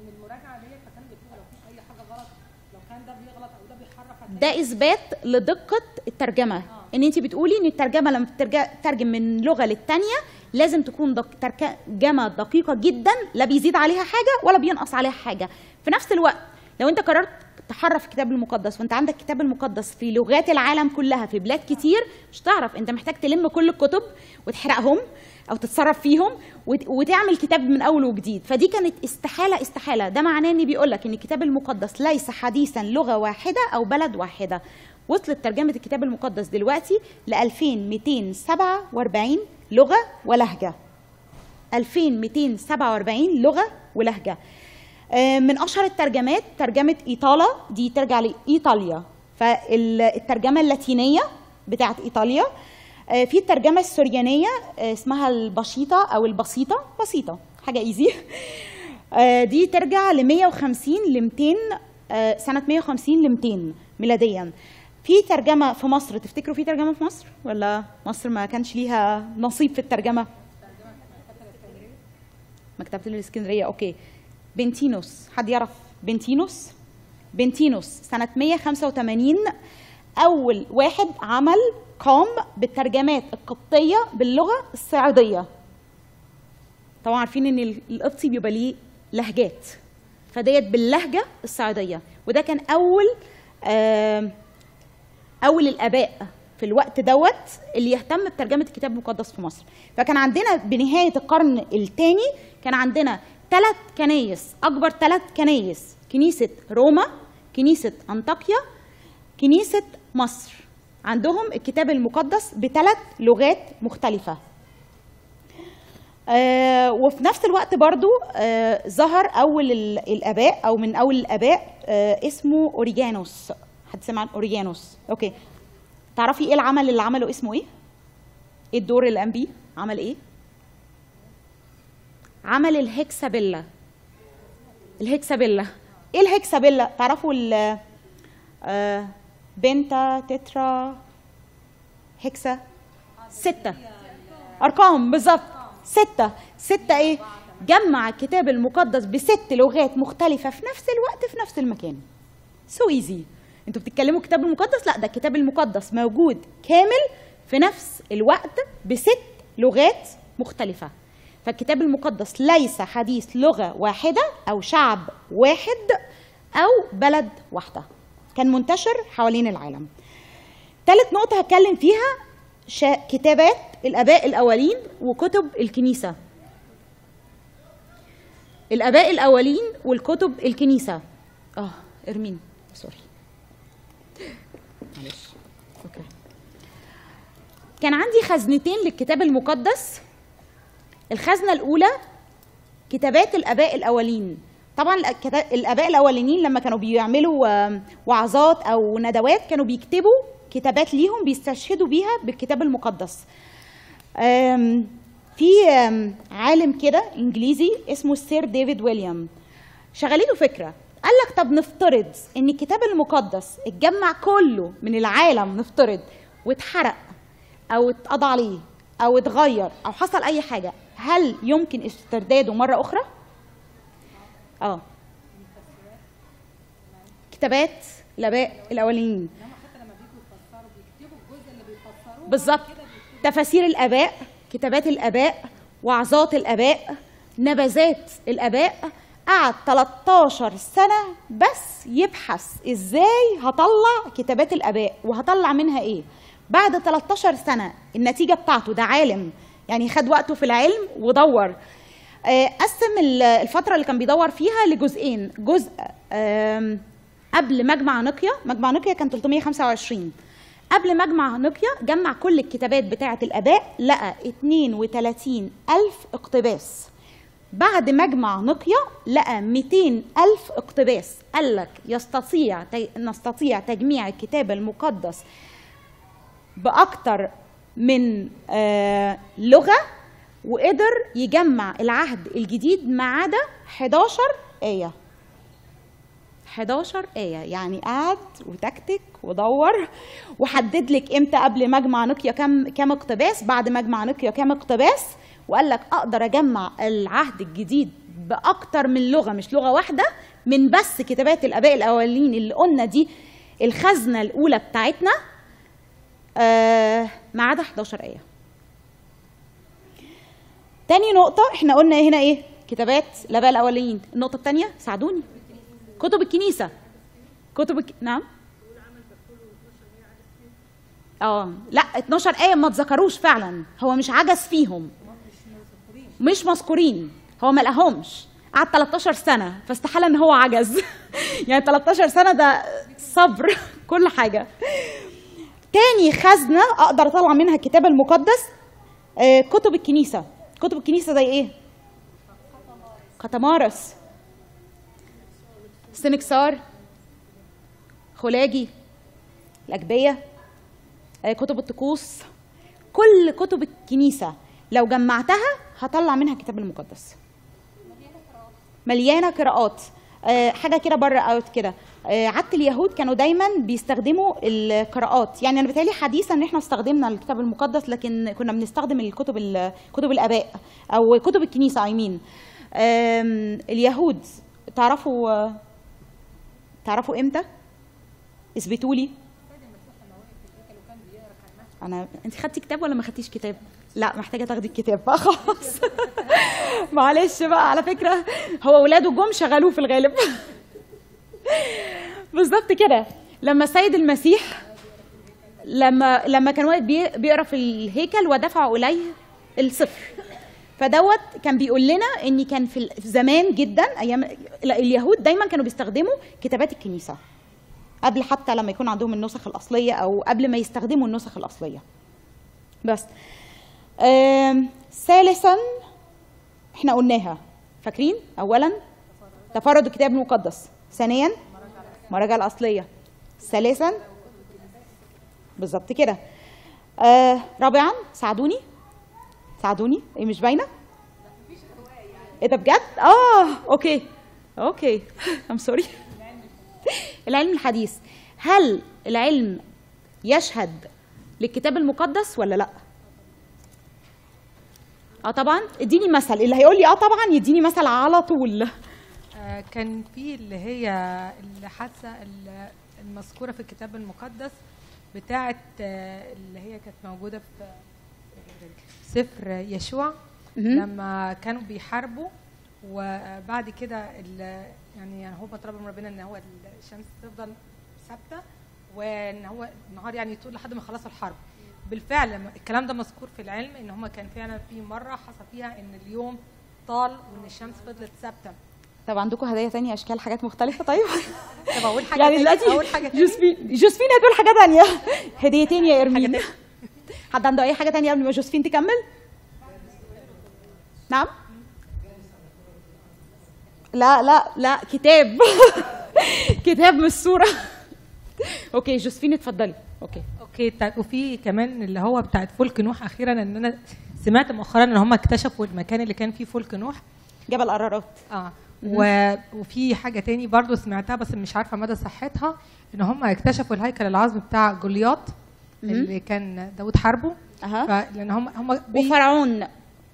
من المراجعة ديت فكانوا بيكتبوا لو في أي حاجة غلط لو كان ده بيغلط أو ده بيحرف هتلاقي ده إثبات لدقة الترجمة. إن انت بتقولي إن الترجمة لما بترجع- تترجم من لغة للتانية لازم تكون دق... ترجمة دقيقة جدا لا بيزيد عليها حاجة ولا بينقص عليها حاجة. في نفس الوقت لو أنت قررت تحرف الكتاب المقدس وأنت عندك الكتاب المقدس في لغات العالم كلها في بلاد كتير مش تعرف أنت محتاج تلم كل الكتب وتحرقهم. أو تتصرف فيهم وت- وتعمل كتاب من أول وجديد. فدي كانت استحالة استحالة. ده معناه إن بيقول لك إن الكتاب المقدس ليس حديثا لغة واحدة أو بلد واحدة. وصلت ترجمة الكتاب المقدس دلوقتي ل 2247 لغة ولهجة. 2247 لغة ولهجة. آه، من أشهر الترجمات ترجمة ايطالا دي ترجع لإيطاليا. فالترجمه اللاتينية بتاعت إيطاليا. في الترجمة السريانيه آه، اسمها البسيطه أو البسيطة. بسيطة حاجة (laughs) ايزي دي ترجع ل 150 ل 200 آه، سنة 150 ل 200 ميلاديا. في ترجمة في مصر تفتكروا في ترجمة في مصر؟ ولا مصر ما كانش ليها نصيب في الترجمة؟ مكتبة الإسكندرية أوكي. بنتينوس حد يعرف بنتينوس؟ بنتينوس سنة 185 أول واحد عمل قام بالترجمات القبطية باللغة الصعيدية طبعا عارفين إن ال- القبطي بيبقى ليه لهجات فديت باللهجة الصعيدية وده كان أول آم، أول الآباء في الوقت دوت اللي يهتم بترجمة الكتاب المقدس في مصر. فكان عندنا بنهاية القرن الثاني كان عندنا ثلاث كنايس أكبر ثلاث كنايس كنيسة روما كنيسة أنطاكيا كنيسة مصر. عندهم الكتاب المقدس بثلاث لغات مختلفة. آه وفي نفس الوقت برضو آه ظهر أول ال- الآباء أو من أول الآباء آه اسمه أوريجانوس. حد سمع عن أوريجانوس؟ okay. تعرفي إيه العمل اللي عمله اسمه إيه؟ إيه الدور اللي قام بيه؟ عمل إيه؟ عمل الهكسابيلا الهكسابيلا إيه الهكسابيلا تعرفوا ال آه، بنتا تترا هكسا ستة. أرقام بالظبط ستة. ستة إيه؟ جمع الكتاب المقدس بست لغات مختلفة في نفس الوقت في نفس المكان. سو ايزي أنتوا بتتكلموا الكتاب المقدس؟ لا ده الكتاب المقدس موجود كامل في نفس الوقت بست لغات مختلفة. فالكتاب المقدس ليس حديث لغة واحدة أو شعب واحد أو بلد واحدة. كان منتشر حوالين العالم. ثالث نقطة هتكلم فيها شا... كتابات الآباء الأولين وكتب الكنيسة. الآباء الأولين والكتب الكنيسة. آه إرمين sorry. معلش. okay كان عندي خزنتين للكتاب المقدس. الخزنة الأولى كتابات الآباء الأولين. طبعا الآباء الأولين لما كانوا بيعملوا آم، وعظات أو ندوات كانوا بيكتبوا كتابات ليهم بيستشهدوا بيها بالكتاب المقدس. في عالم كده إنجليزي اسمه السير ديفيد ويليام. شغالين له فكرة قال لك طب نفترض إن الكتاب المقدس اتجمع كله من العالم نفترض واتحرق أو اتقضى عليه أو اتغير أو حصل أي حاجة هل يمكن استرداده مرة أخرى؟ آه. كتابات الاباء الأولين. بالظبط. تفاسير الآباء كتابات الآباء وعظات الآباء نبذات الآباء. قعد 13 سنة بس يبحث إزاي هطلع كتابات الآباء وهطلع منها إيه. بعد 13 سنة النتيجة بتاعته ده عالم. يعني خد وقته في العلم ودور. قسم ال- الفترة اللي كان بيدور فيها لجزئين. جزء قبل مجمع نقيا مجمع نقيا كان 325 قبل مجمع نقيا جمع كل الكتابات بتاعة الآباء لقى 32 ألف اقتباس. بعد مجمع نقيا لقى 200 ألف اقتباس. قال لك يستطيع نستطيع تجميع الكتاب المقدس بأكتر من آه، لغة. وقدر يجمع العهد الجديد ما عدا 11 آية. 11 آية. يعني قعد وتكتك ودور. وحدد لك إمتى قبل مجمع نقيا كم كم اقتباس. بعد مجمع نقيا كم اقتباس. وقال لك أقدر أجمع العهد الجديد بأكتر من لغة مش لغة واحدة من بس كتابات الآباء الأولين اللي قلنا دي الخزنة الأولى بتاعتنا آه ما عدا 11 آية. تاني نقطة إحنا قلنا هنا إيه؟ كتابات الآباء الأولين، النقطة التانية ساعدوني. كتب الكنيسة. كتب الك... نعم. آه لا 12 آية ما اتذكروش فعلا، هو مش عجز فيهم. مش مذكورين، هو ما لقاهمش. قعد 13 سنة فاستحالة إن هو عجز. (laughs) يعني 13 سنة ده صبر (laughs) كل حاجة. تاني خزنة أقدر أطلع منها الكتاب المقدس آه، كتب الكنيسة كتب الكنيسة زي إيه؟ قطمارس سنكسار خلاجي. الأجبية. آه، كتب الطقوس. كل كتب الكنيسة لو جمعتها هطلع منها الكتاب المقدس. مليانة قراءات. آه، حاجة كده بره اوت كده. آه، عادة اليهود كانوا دايما بيستخدموا القراءات. يعني أنا بتهيألي حديثا إن إحنا استخدمنا الكتاب المقدس لكن كنا بنستخدم الكتب ال- كتب الآباء أو كتب الكنيسة اي مين اليهود تعرفوا تعرفوا إمتى؟ اثبتوا لي أنا أنت خدتي كتاب ولا ما خدتيش كتاب؟ لا محتاجة تاخدي الكتاب. بقى (laughs) خلاص. (laughs) معلش بقى على فكرة هو ولاده جم شغلوه في الغالب. (laughs) بالظبط كده. لما السيد المسيح لما لما كان واقف بي- بيقرأ في الهيكل ودفعوا إليه الصفر. فدوت كان بيقول لنا إن كان في زمان جدا أيام اليهود دايما كانوا بيستخدموا كتابات الكنيسة قبل حتى لما يكون عندهم النسخ الأصلية أو قبل ما يستخدموا النسخ الأصلية. بس. ثالثا إحنا قلناها. فاكرين؟ اولا تفرد الكتاب المقدس. ثانيا المراجع الأصلية. ثالثا بالظبط كده. آه رابعا ساعدوني. ساعدوني. إيه مش باينة؟ إيه ده بجد؟ آه okay. okay. (laughs) I'm sorry (laughs) العلم الحديث. هل العلم يشهد للكتاب المقدس ولا لأ؟ آه طبعا اديني مثل. اللي هيقول لي آه طبعا يديني مثل على طول. آه، كان في اللي هي الحادثه ال- المذكورة في الكتاب المقدس بتاعه آه، اللي هي كانت موجودة في سفر يشوع. لما كانوا بيحاربوا وبعد كده ال- يعني هو طلب من ربنا إن هو الشمس تفضل ثابتة وإن هو النهار يعني يطول لحد ما يخلصوا الحرب. بالفعل الكلام ده مذكور في العلم إن هم كان فعلا في مرة حصل فيها إن اليوم طال وإن الشمس فضلت ثابتة. طب عندكم هدايا تانية أشكال حاجات مختلفة؟ طيب. طب أقول حاجة يعني؟ دلوقتي حاجة؟ جوزفين جوزفين هتقول حاجة تانية. هديتين يا ارمين حد عنده أي حاجة تانية قبل ما جوزفين تكمل؟ نعم؟ لا لا لا كتاب. (laughs) كتاب مش صوره okay جوزفين اتفضلي. okay. okay وفي كمان اللي هو بتاعت فلك نوح أخيرا إن أنا سمعت مؤخرا إن هم اكتشفوا المكان اللي كان فيه فلك نوح. جبل قرارات آه. و... وفي حاجة تاني برضو سمعتها بس مش عارفة مدى صحتها إن هم اكتشفوا الهيكل العظمي بتاع جولياط اللي كان داود حاربه. أها. ف... لأن هم هم بي... وفرعون.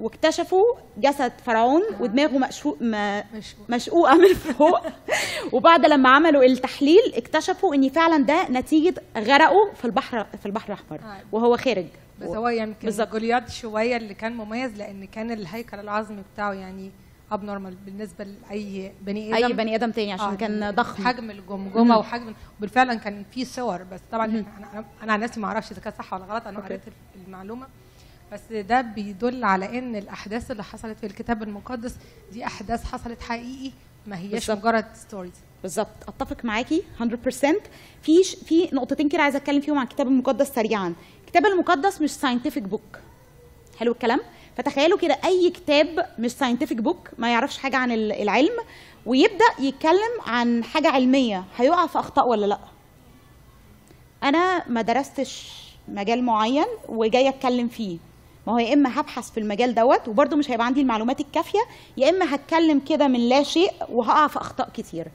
واكتشفوا جسد فرعون ودماغه مشقوق م- مشقوق. مشقوقة من فوق. (laughs) وبعد لما عملوا التحليل اكتشفوا إن فعلا ده نتيجة غرقه في البحر في البحر الأحمر. آه. وهو خارج. بس هو يمكن بالظبط. جليات شوية اللي كان مميز لأن كان الهيكل العظمي بتاعه يعني abnormal بالنسبة لأي بني آدم. اي بني آدم تاني عشان آه، كان ضخم. حجم الجمجمة وحجم بالفعل كان في صور بس طبعا أنا أنا, عن نفسي ما أعرفش إذا كانت صح ولا غلط أنا. قريت المعلومة. بس ده بيدل على إن الأحداث اللي حصلت في الكتاب المقدس دي أحداث حصلت حقيقي ما هياش بالظبط. مجرد stories بالظبط. أتفق معاكي 100% في في نقطتين كده عايزة أتكلم فيهم عن الكتاب المقدس سريعا. الكتاب المقدس مش scientific book حلو الكلام؟ فتخيلوا كده أي كتاب مش scientific book ما يعرفش حاجة عن ال- العلم ويبدأ يتكلم عن حاجة علمية. هيقع في أخطاء ولا لأ؟ أنا ما درستش مجال معين وجاية أتكلم فيه. ما هو يا إما هبحث في المجال دوت وبرده مش هيبقى عندي المعلومات الكافية يا إما هتكلم كده من لا شيء وهقع في أخطاء كتير.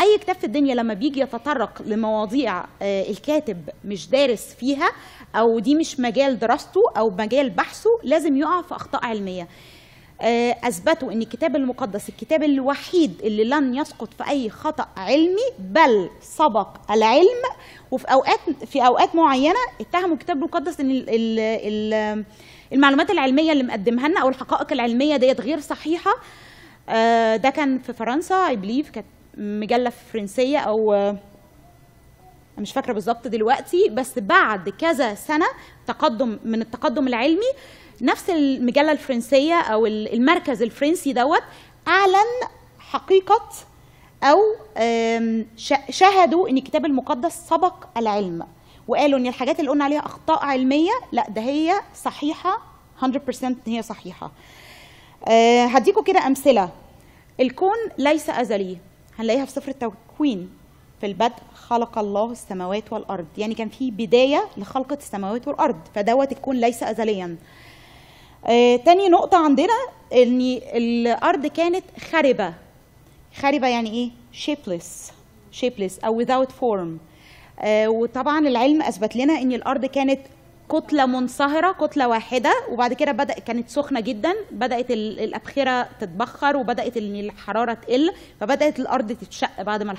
أي كتاب في الدنيا لما بيجي يتطرق لمواضيع آه، الكاتب مش دارس فيها أو دي مش مجال دراسته أو مجال بحثه لازم يقع في أخطاء علمية. آه، أثبتوا إن الكتاب المقدس الكتاب الوحيد اللي لن يسقط في أي خطأ علمي بل سبق العلم. وفي أوقات في أوقات معينة اتهموا الكتاب المقدس إن ال ال ال المعلومات العلمية اللي مقدمها لنا أو الحقائق العلمية ديت غير صحيحة. آه، ده كان في فرنسا اي بليف كانت مجلة فرنسية أو آه، مش فاكرة بالظبط دلوقتي بس بعد كذا سنة تقدم من التقدم العلمي نفس المجلة الفرنسية أو المركز الفرنسي دوت أعلن حقيقة أو شهدوا إن الكتاب المقدس سبق العلم. وقالوا إن الحاجات اللي قلنا عليها أخطاء علمية لأ ده هي صحيحة 100% هي صحيحة. آه، هديكوا كده أمثلة. الكون ليس أزلي. هنلاقيها في سفر التكوين. في البدء خلق الله السماوات والأرض. يعني كان في بداية لخلقه السماوات والأرض. فدوت الكون ليس ازليا. آه، تاني نقطة عندنا إن الأرض كانت خربة خربة يعني إيه؟ shapeless. Shapeless. أو without form. وطبعا العلم أثبت لنا إن الأرض كانت كتلة منصهرة كتلة واحدة وبعد كده بدأ كانت سخنة جدا بدأت ال- الأبخرة تتبخر وبدأت إن الحرارة تقل فبدأت الأرض تتشق بعد ما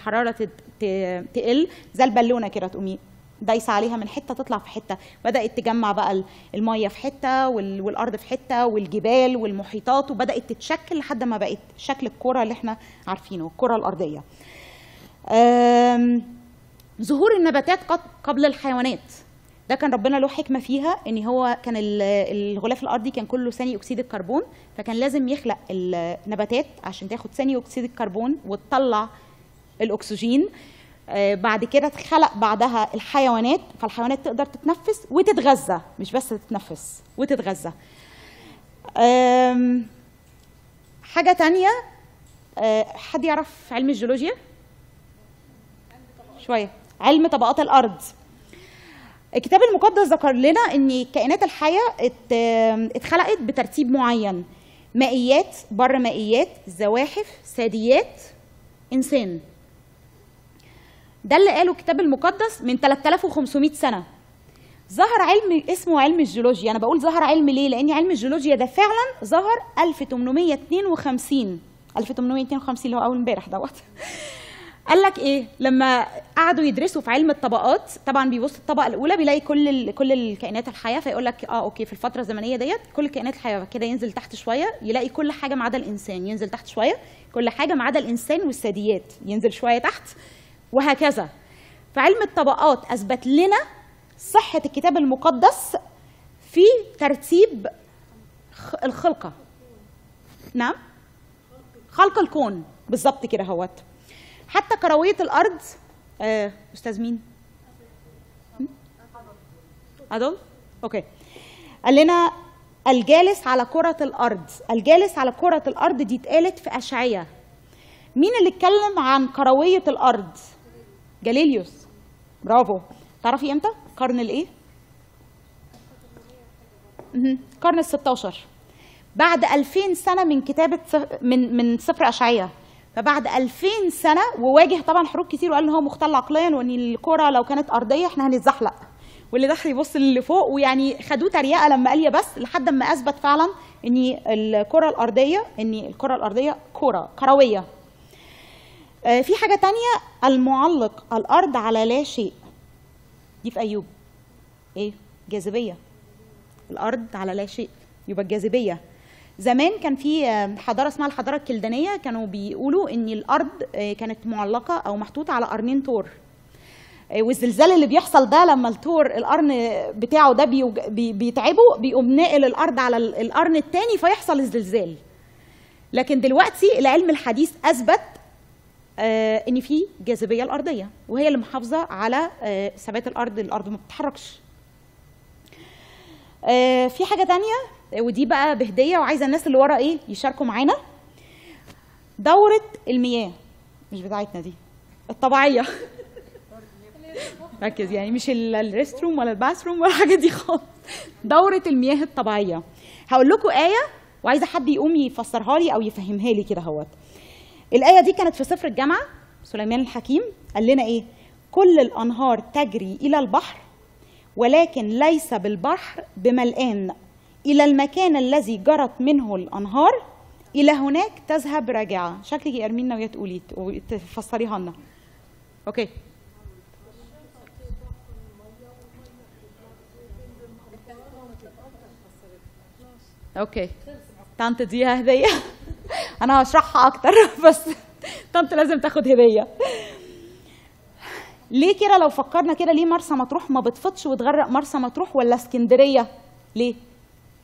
ت- تقل. زي البالونة كده تقومي دايسة عليها من حتة تطلع في حتة. بدأت تجمع بقى ال- المية في حتة وال- والأرض في حتة والجبال والمحيطات وبدأت تتشكل لحد ما بقت شكل الكرة اللي إحنا عارفينه الكرة الأرضية. ظهور النباتات قبل الحيوانات. ده كان ربنا له حكمة فيها إن هو كان ال- الغلاف الأرضي كان كله ثاني أكسيد الكربون فكان لازم يخلق النباتات عشان تاخد ثاني أكسيد الكربون وتطلع الأكسجين. آه، بعد كده اتخلق بعدها الحيوانات فالحيوانات تقدر تتنفس وتتغذى مش بس تتنفس وتتغذى. آم، حاجة تانية آه، حد يعرف علم الجيولوجيا؟ شوية. علم طبقات الأرض. الكتاب المقدس ذكر لنا إن الكائنات الحيه ات- اتخلقت بترتيب معين. مائيات بر مائيات زواحف ثدييات إنسان. ده اللي قاله الكتاب المقدس من 3500 سنة. ظهر علم اسمه علم الجيولوجيا. أنا بقول ظهر علم ليه؟ لأن علم الجيولوجيا ده فعلا ظهر 1852 1852 اللي هو أول امبارح دوت. قال لك إيه؟ لما قعدوا يدرسوا في علم الطبقات طبعا بيبص الطبقة الأولى بيلاقي كل ال... كل الكائنات الحية فيقول لك آه أوكي في الفترة الزمنية ديت كل الكائنات الحية كده ينزل تحت شوية يلاقي كل حاجة ما عدا الإنسان ينزل تحت شوية كل حاجة ما عدا الإنسان والثدييات ينزل شوية تحت وهكذا. فعلم الطبقات أثبت لنا صحة الكتاب المقدس في ترتيب الخلقة. نعم؟ خلق الكون. بالظبط كده اهوت حتى كروية الأرض آه، أستاذ مين؟ أدول؟ أوكي. قال لنا الجالس على كرة الأرض الجالس على كرة الأرض دي اتقالت في أشعية. مين اللي اتكلم عن كروية الأرض؟ جاليليوس. برافو. تعرفي إمتى؟ قرن الإيه. قرن ال 16 بعد 2000 سنة من كتابة من من سفر اشعياء فبعد 2000 سنة وواجه طبعا حروب كتير وقال إن هو مختل عقليا وإن الكرة لو كانت أرضية إحنا هنتزحلق. واللي دخل يبص اللي فوق ويعني خدوه تريقة لما قال يا بس لحد ما أثبت فعلا إن الكرة الأرضية إن الكرة الأرضية كرة كروية. آه، في حاجة تانية المعلق الأرض على لا شيء. دي في أيوب. إيه؟ جاذبية. الأرض على لا شيء. يبقى الجاذبيه زمان كان في حضارة اسمها الحضارة الكلدانية كانوا بيقولوا إن الأرض آه، كانت معلقة أو محطوطة على قرنين تور. آه، والزلزال اللي بيحصل ده لما التور القرن بتاعه ده بيتعبه بيقوم ناقل الأرض على ال- القرن الثاني فيحصل الزلزال. لكن دلوقتي العلم الحديث أثبت آه، إن في جاذبية الأرضية وهي اللي محافظة على ثبات الأرض الأرض ما بتتحركش. في حاجة تانية؟ آه، ودي بقى بهدية وعايزة الناس اللي ورا إيه يشاركوا معانا. دورة المياه مش بتاعتنا دي الطبيعية. ركز يعني مش ال- ال restroom ولا ال bathroom ولا الحاجات دي خالص. دورة المياه الطبيعية. هقول لكم آية وعايزة حد يقوم يفسرها لي أو يفهمها لي كده أهوت. الآية دي كانت في سفر الجامعة سليمان الحكيم قال لنا إيه؟ كل الأنهار تجري إلى البحر ولكن ليس بالبحر بملآن. إلى المكان الذي جرت منه الأنهار إلى هناك تذهب راجعة. شكلك يا أرمين ناوية تقولي تفسريها لنا. أوكي. okay. طنط اديها هدية. (laughs) أنا هشرحها أكتر (laughs) بس طنط لازم تاخد هدية. ليه كده؟ لو فكرنا كده ليه مرسى مطروح ما بتفضش وتغرق مرسى مطروح ولا اسكندرية؟ ليه؟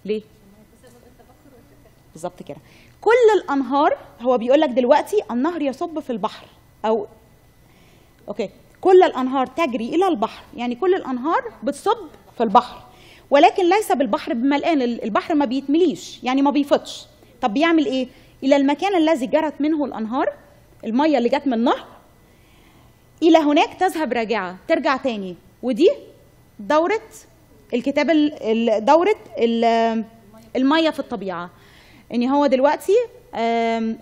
ليه؟ بالظبط كده. كل الأنهار هو بيقول لك دلوقتي النهر يصب في البحر أو okay. كل الأنهار تجري إلى البحر يعني كل الأنهار بتصب في البحر. ولكن ليس بالبحر بملآن ال- البحر ما بيتمليش يعني ما بيفضش طب بيعمل إيه؟ إلى المكان الذي جرت منه الأنهار المية اللي جت من النهر إلى هناك تذهب راجعة ترجع تاني. ودي دورة الكتاب ال- ال- دورة ال- المية في الطبيعة. ان هو دلوقتي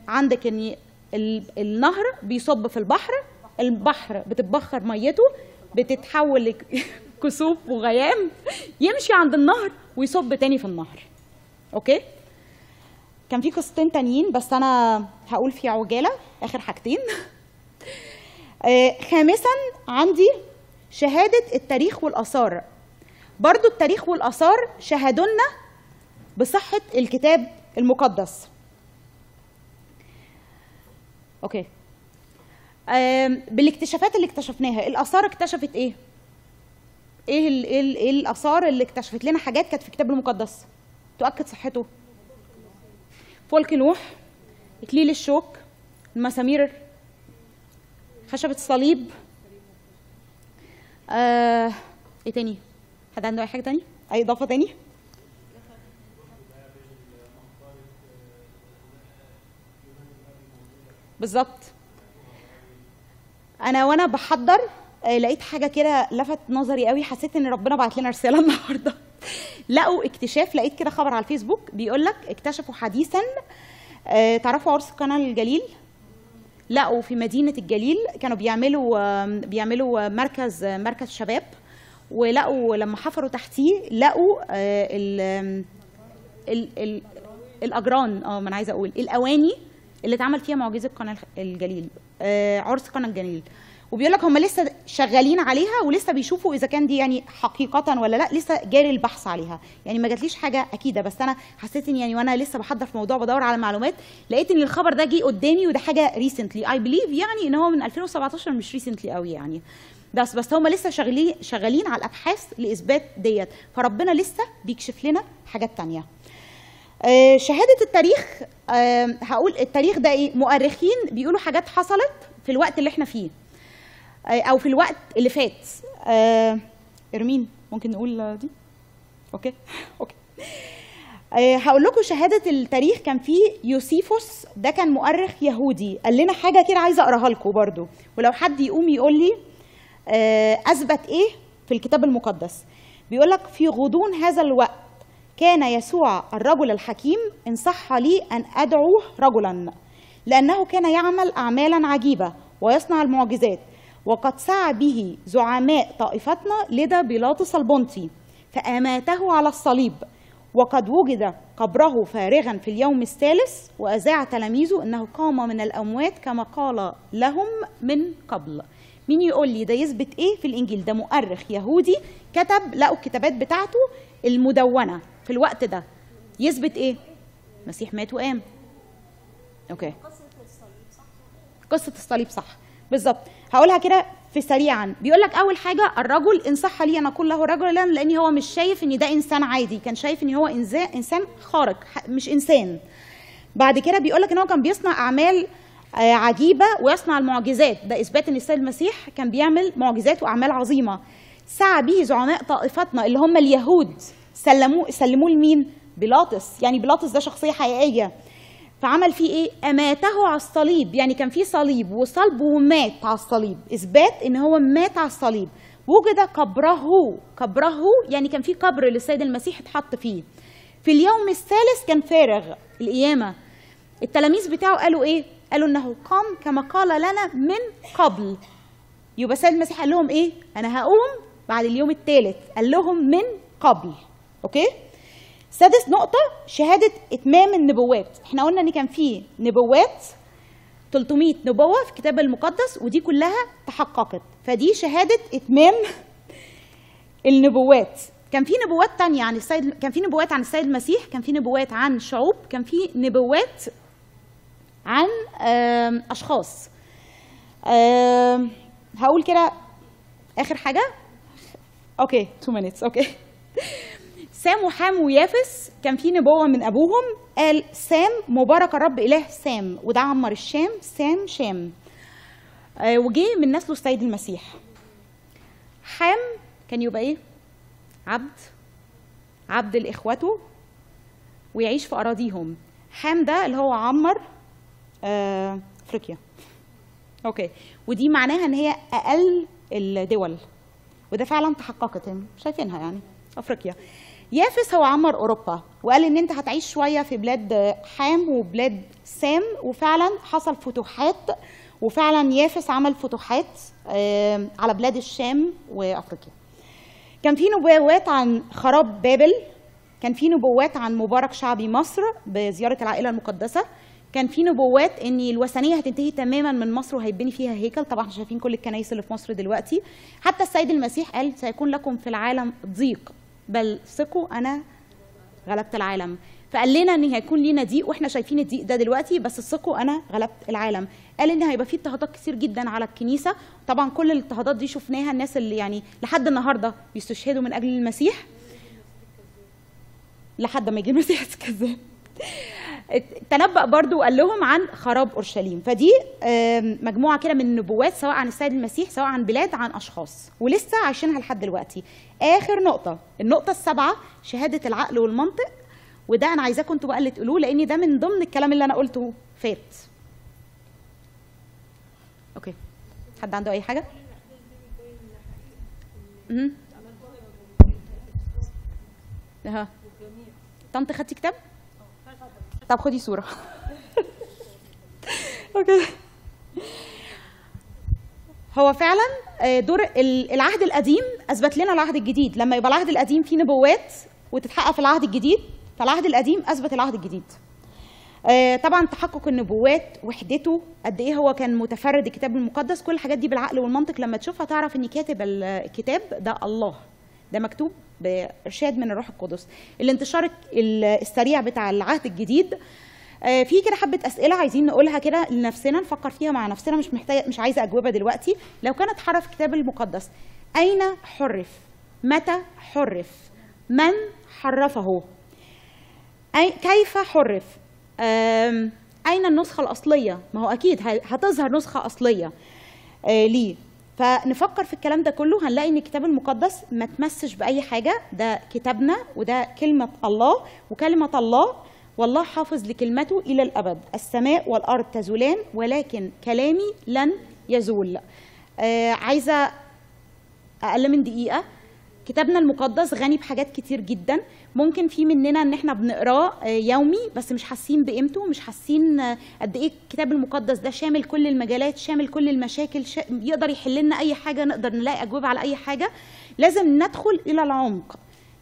عندك إن ال- النهر بيصب في البحر البحر بتتبخر ميته بتتحول لكسوف (laughs) وغيام يمشي عند النهر ويصب تاني في النهر. أوكي؟ كان في قصتين تانيين بس أنا هقول في عجالة آخر حاجتين. (laughs) آه، خامسا عندي شهادة التاريخ والآثار. برضو التاريخ والآثار شهدوا لنا بصحة الكتاب المقدس. أوكي. آم، بالاكتشافات اللي اكتشفناها الآثار اكتشفت إيه؟ إيه ال إيه, ال إيه الآثار اللي اكتشفت لنا حاجات كانت في الكتاب المقدس؟ تؤكد صحته. فلك نوح إكليل الشوك المسامير خشبة الصليب. آه إيه تاني؟ حد عنده أي حاجة تاني أي إضافة تاني بالظبط. أنا وأنا بحضر آه، لقيت حاجة كده لفت نظري قوي حسيت إن ربنا بعت لنا رسالة (laughs) النهارده. لقوا اكتشاف لقيت كده خبر على الفيسبوك بيقول لك اكتشفوا حديثا آه، تعرفوا عرس قناة الجليل؟ لقوا في مدينة الجليل كانوا بيعملوا بيعملوا مركز مركز شباب. ولقوا لما حفروا تحتيه لقوا آه، ال ال الأجران آه ما أنا عايزة أقول الأواني اللي اتعمل فيها معجزة قانا الجليل آه عرس قانا الجليل. وبيقول لك هم لسه شغالين عليها ولسه بيشوفوا إذا كان دي يعني حقيقة ولا لأ لسه جاري البحث عليها. يعني ما جاتليش حاجة أكيدة بس أنا حسيت إن يعني وأنا لسه بحضر في موضوع بدور على معلومات لقيت إن الخبر ده جه قدامي وده حاجة recently I believe يعني إن هو من 2017 مش recently قوي يعني. بس بس هم لسه شغالين شغالين على الأبحاث لإثبات ديت. فربنا لسه بيكشف لنا حاجات تانية. آه، شهادة التاريخ آه، هقول التاريخ ده إيه؟ مؤرخين بيقولوا حاجات حصلت في الوقت اللي إحنا فيه. آه، أو في الوقت اللي فات. إرمين ممكن نقول دي؟ Okay. (laughs) Okay. هقول لكم شهادة التاريخ. كان في يوسيفوس ده كان مؤرخ يهودي. قال لنا حاجة كده عايزة أقراها لكم برضو. ولو حد يقوم يقول لي أثبت إيه؟ في الكتاب المقدس. بيقول لك في غضون هذا الوقت كان يسوع الرجل الحكيم إن صح لي أن ادعوه رجلا لأنه كان يعمل اعمالا عجيبة ويصنع المعجزات وقد سعى به زعماء طائفتنا لدى بيلاطس البنطي فأماته على الصليب وقد وجد قبره فارغا في اليوم الثالث وأذاع تلاميذه إنه قام من الأموات كما قال لهم من قبل. مين يقول لي ده يثبت إيه في الإنجيل؟ ده مؤرخ يهودي كتب لقوا الكتابات بتاعته المدونة في الوقت ده. يثبت إيه؟ المسيح مات وقام. أوكي. قصة الصليب صح. بالظبط. هقولها كده في سريعا. بيقول لك أول حاجة الرجل إن صح لي أن أقول له رجلا لأن هو مش شايف إن ده إنسان عادي. كان شايف إن هو إنسان خارق مش إنسان. بعد كده بيقول لك إن هو كان بيصنع أعمال عجيبة ويصنع المعجزات. ده إثبات إن السيد المسيح كان بيعمل معجزات وأعمال عظيمة. سعى به زعماء طائفتنا اللي هم اليهود. سلموه سلموه لمين؟ بيلاطس. يعني بيلاطس ده شخصية حقيقية. فعمل فيه إيه؟ أماته على الصليب. يعني كان في صليب وصلب ومات على الصليب. إثبات إن هو مات على الصليب. وجد قبره. قبره يعني كان في قبر للسيد المسيح اتحط فيه. في اليوم الثالث كان فارغ القيامة. التلاميذ بتاعه قالوا إيه؟ قالوا إنه قام كما قال لنا من قبل. يبقى السيد المسيح قال لهم إيه؟ أنا هقوم بعد اليوم الثالث قال لهم من قبل. أوكي؟ سادس نقطة شهادة إتمام النبوات، إحنا قلنا إن كان في نبوات 300 نبوة في الكتاب المقدس ودي كلها تحققت، فدي شهادة إتمام النبوات. كان في نبوات تانية عن السيد كان في نبوات عن السيد المسيح، كان في نبوات عن شعوب، كان في نبوات عن. آم، هقول كده آخر حاجة. Okay 2 minutes okay. سام وحام ويافث كان في نبوة من أبوهم قال سام مبارك الرب إله سام وده عمر الشام سام شام. آه وجه من نسله السيد المسيح. حام كان يبقى إيه؟ عبد عبد لإخوته ويعيش في أراضيهم. حام ده اللي هو عمر أفريقيا. أوكي. ودي معناها إن هي أقل الدول. وده فعلا تحققت هم شايفينها يعني. أفريقيا. يافس هو عمر أوروبا وقال إن أنت هتعيش شوية في بلاد حام وبلاد سام وفعلا حصل فتوحات وفعلا يافس عمل فتوحات آه، على بلاد الشام وأفريقيا. كان في نبوات عن خراب بابل كان في نبوات عن مبارك شعبي مصر بزيارة العائلة المقدسة كان في نبوات إن الوثنية هتنتهي تماما من مصر وهيبني فيها هيكل. طبعا إحنا شايفين كل الكنائس اللي في مصر دلوقتي. حتى السيد المسيح قال سيكون لكم في العالم ضيق بل ثقوا أنا غلبت العالم. فقال لنا إن هيكون لينا ضيق وإحنا شايفين الضيق ده دلوقتي بس ثقوا أنا غلبت العالم. قال إن هيبقى في اضطهادات كتير جدا على الكنيسة. طبعا كل الاضطهادات دي شفناها الناس اللي يعني لحد النهارده بيستشهدوا من أجل المسيح. لحد ما يجي المسيح الكذاب تنبأ برضو وقال لهم عن خراب أورشليم. فدي آم، مجموعة كده من النبوات سواء عن السيد المسيح سواء عن بلاد عن أشخاص. ولسه عايشينها لحد دلوقتي. آخر نقطة. النقطة السابعة شهادة العقل والمنطق. وده أنا عايزاكم أنتوا بقى اللي تقولوه لأن ده من ضمن الكلام اللي أنا قلته. فات. أوكي. حد عنده أي حاجة؟ مهم. أها. طنط خدتي كتاب؟ طب خدي صورة. (laughs) هو فعلا آه، دور ال- العهد القديم أثبت لنا العهد الجديد. لما يبقى العهد القديم فيه نبوات وتتحقق في العهد الجديد فالعهد القديم أثبت العهد الجديد. آه، طبعا تحقق النبوات وحدته قد إيه هو كان متفرد الكتاب المقدس كل الحاجات دي بالعقل والمنطق. لما تشوفها تعرف إن كاتب ال- الكتاب ده الله. ده مكتوب بإرشاد من الروح القدس. الانتشار ال- السريع بتاع العهد الجديد آه، في كده حبة أسئلة عايزين نقولها كده لنفسنا نفكر فيها مع نفسنا مش محتاجة مش عايزة أجوبة دلوقتي. لو كانت حرف الكتاب المقدس أين حرف؟ متى حرف؟ من حرفه؟ أي كيف حرف؟ أين النسخة الأصلية؟ ما هو أكيد هتظهر نسخة أصلية آه، ليه؟ فنفكر في الكلام ده كله هنلاقي إن الكتاب المقدس ما تمسش بأي حاجة. ده كتابنا وده كلمة الله وكلمة الله والله حافظ لكلمته إلى الأبد. السماء والأرض تزولان ولكن كلامي لن يزول. آه عايزة أقل من دقيقة. كتابنا المقدس غني بحاجات كتير جدا. ممكن في مننا إن إحنا بنقراه آه، يومي بس مش حاسين بقيمته مش حاسين آه، قد إيه الكتاب المقدس ده شامل كل المجالات شامل كل المشاكل شا... يقدر يحل لنا أي حاجة نقدر نلاقي أجوبة على أي حاجة. لازم ندخل إلى العمق.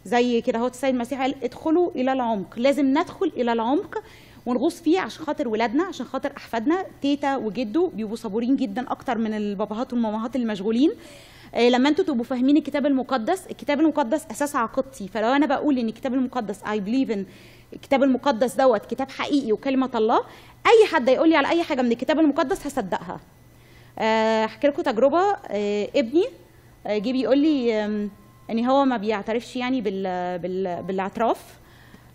زي كده هو السيد المسيح قال ادخلوا إلى العمق. لازم ندخل إلى العمق ونغوص فيه عشان خاطر ولادنا عشان خاطر أحفادنا. تيتا وجدو بيبقوا صبورين جدا أكتر من الباباهات والمامهات المشغولين. لما أنتوا تبقوا فاهمين الكتاب المقدس الكتاب المقدس أساس عقيدتي. فلو أنا بقول إن الكتاب المقدس I believe إن الكتاب المقدس دوت كتاب حقيقي وكلمة الله أي حد يقول لي على أي حاجة من الكتاب المقدس هصدقها. آه، احكي لكم تجربة. آه، ابني آه، جه بيقول لي إن هو ما بيعترفش يعني بال بال بالأعتراف.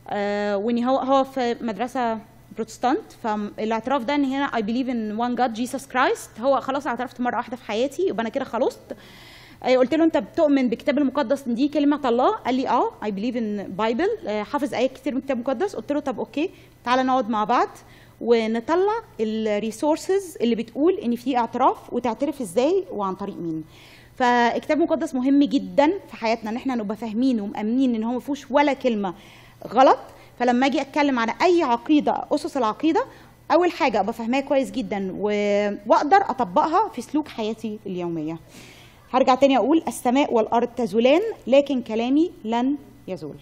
آه، وإن هو هو في مدرسة بروتستانت فالاعتراف ده إن هنا I believe in one God Jesus Christ هو خلاص اعترفت مرة واحدة في حياتي يبقى أنا كده خلصت. قلت له أنت بتؤمن بالكتاب المقدس؟ ان دي كلمة الله قال لي آه I believe in Bible حافظ آيات كتير من الكتاب المقدس. قلت له طب okay تعالى نقعد مع بعض ونطلع ال resources اللي بتقول إن في اعتراف وتعترف إزاي وعن طريق مين. فالكتاب المقدس مهم جدا في حياتنا إن إحنا نبقى فاهمين ومأمنين إن هو ما فيهوش ولا كلمة غلط. فلما أجي اتكلم على اي عقيدة اسس العقيدة اول حاجة ابقى فاهماها كويس جدا واقدر اطبقها في سلوك حياتي اليومية. هرجع تاني أقول السماء والارض تزولان لكن كلامي لن يزول.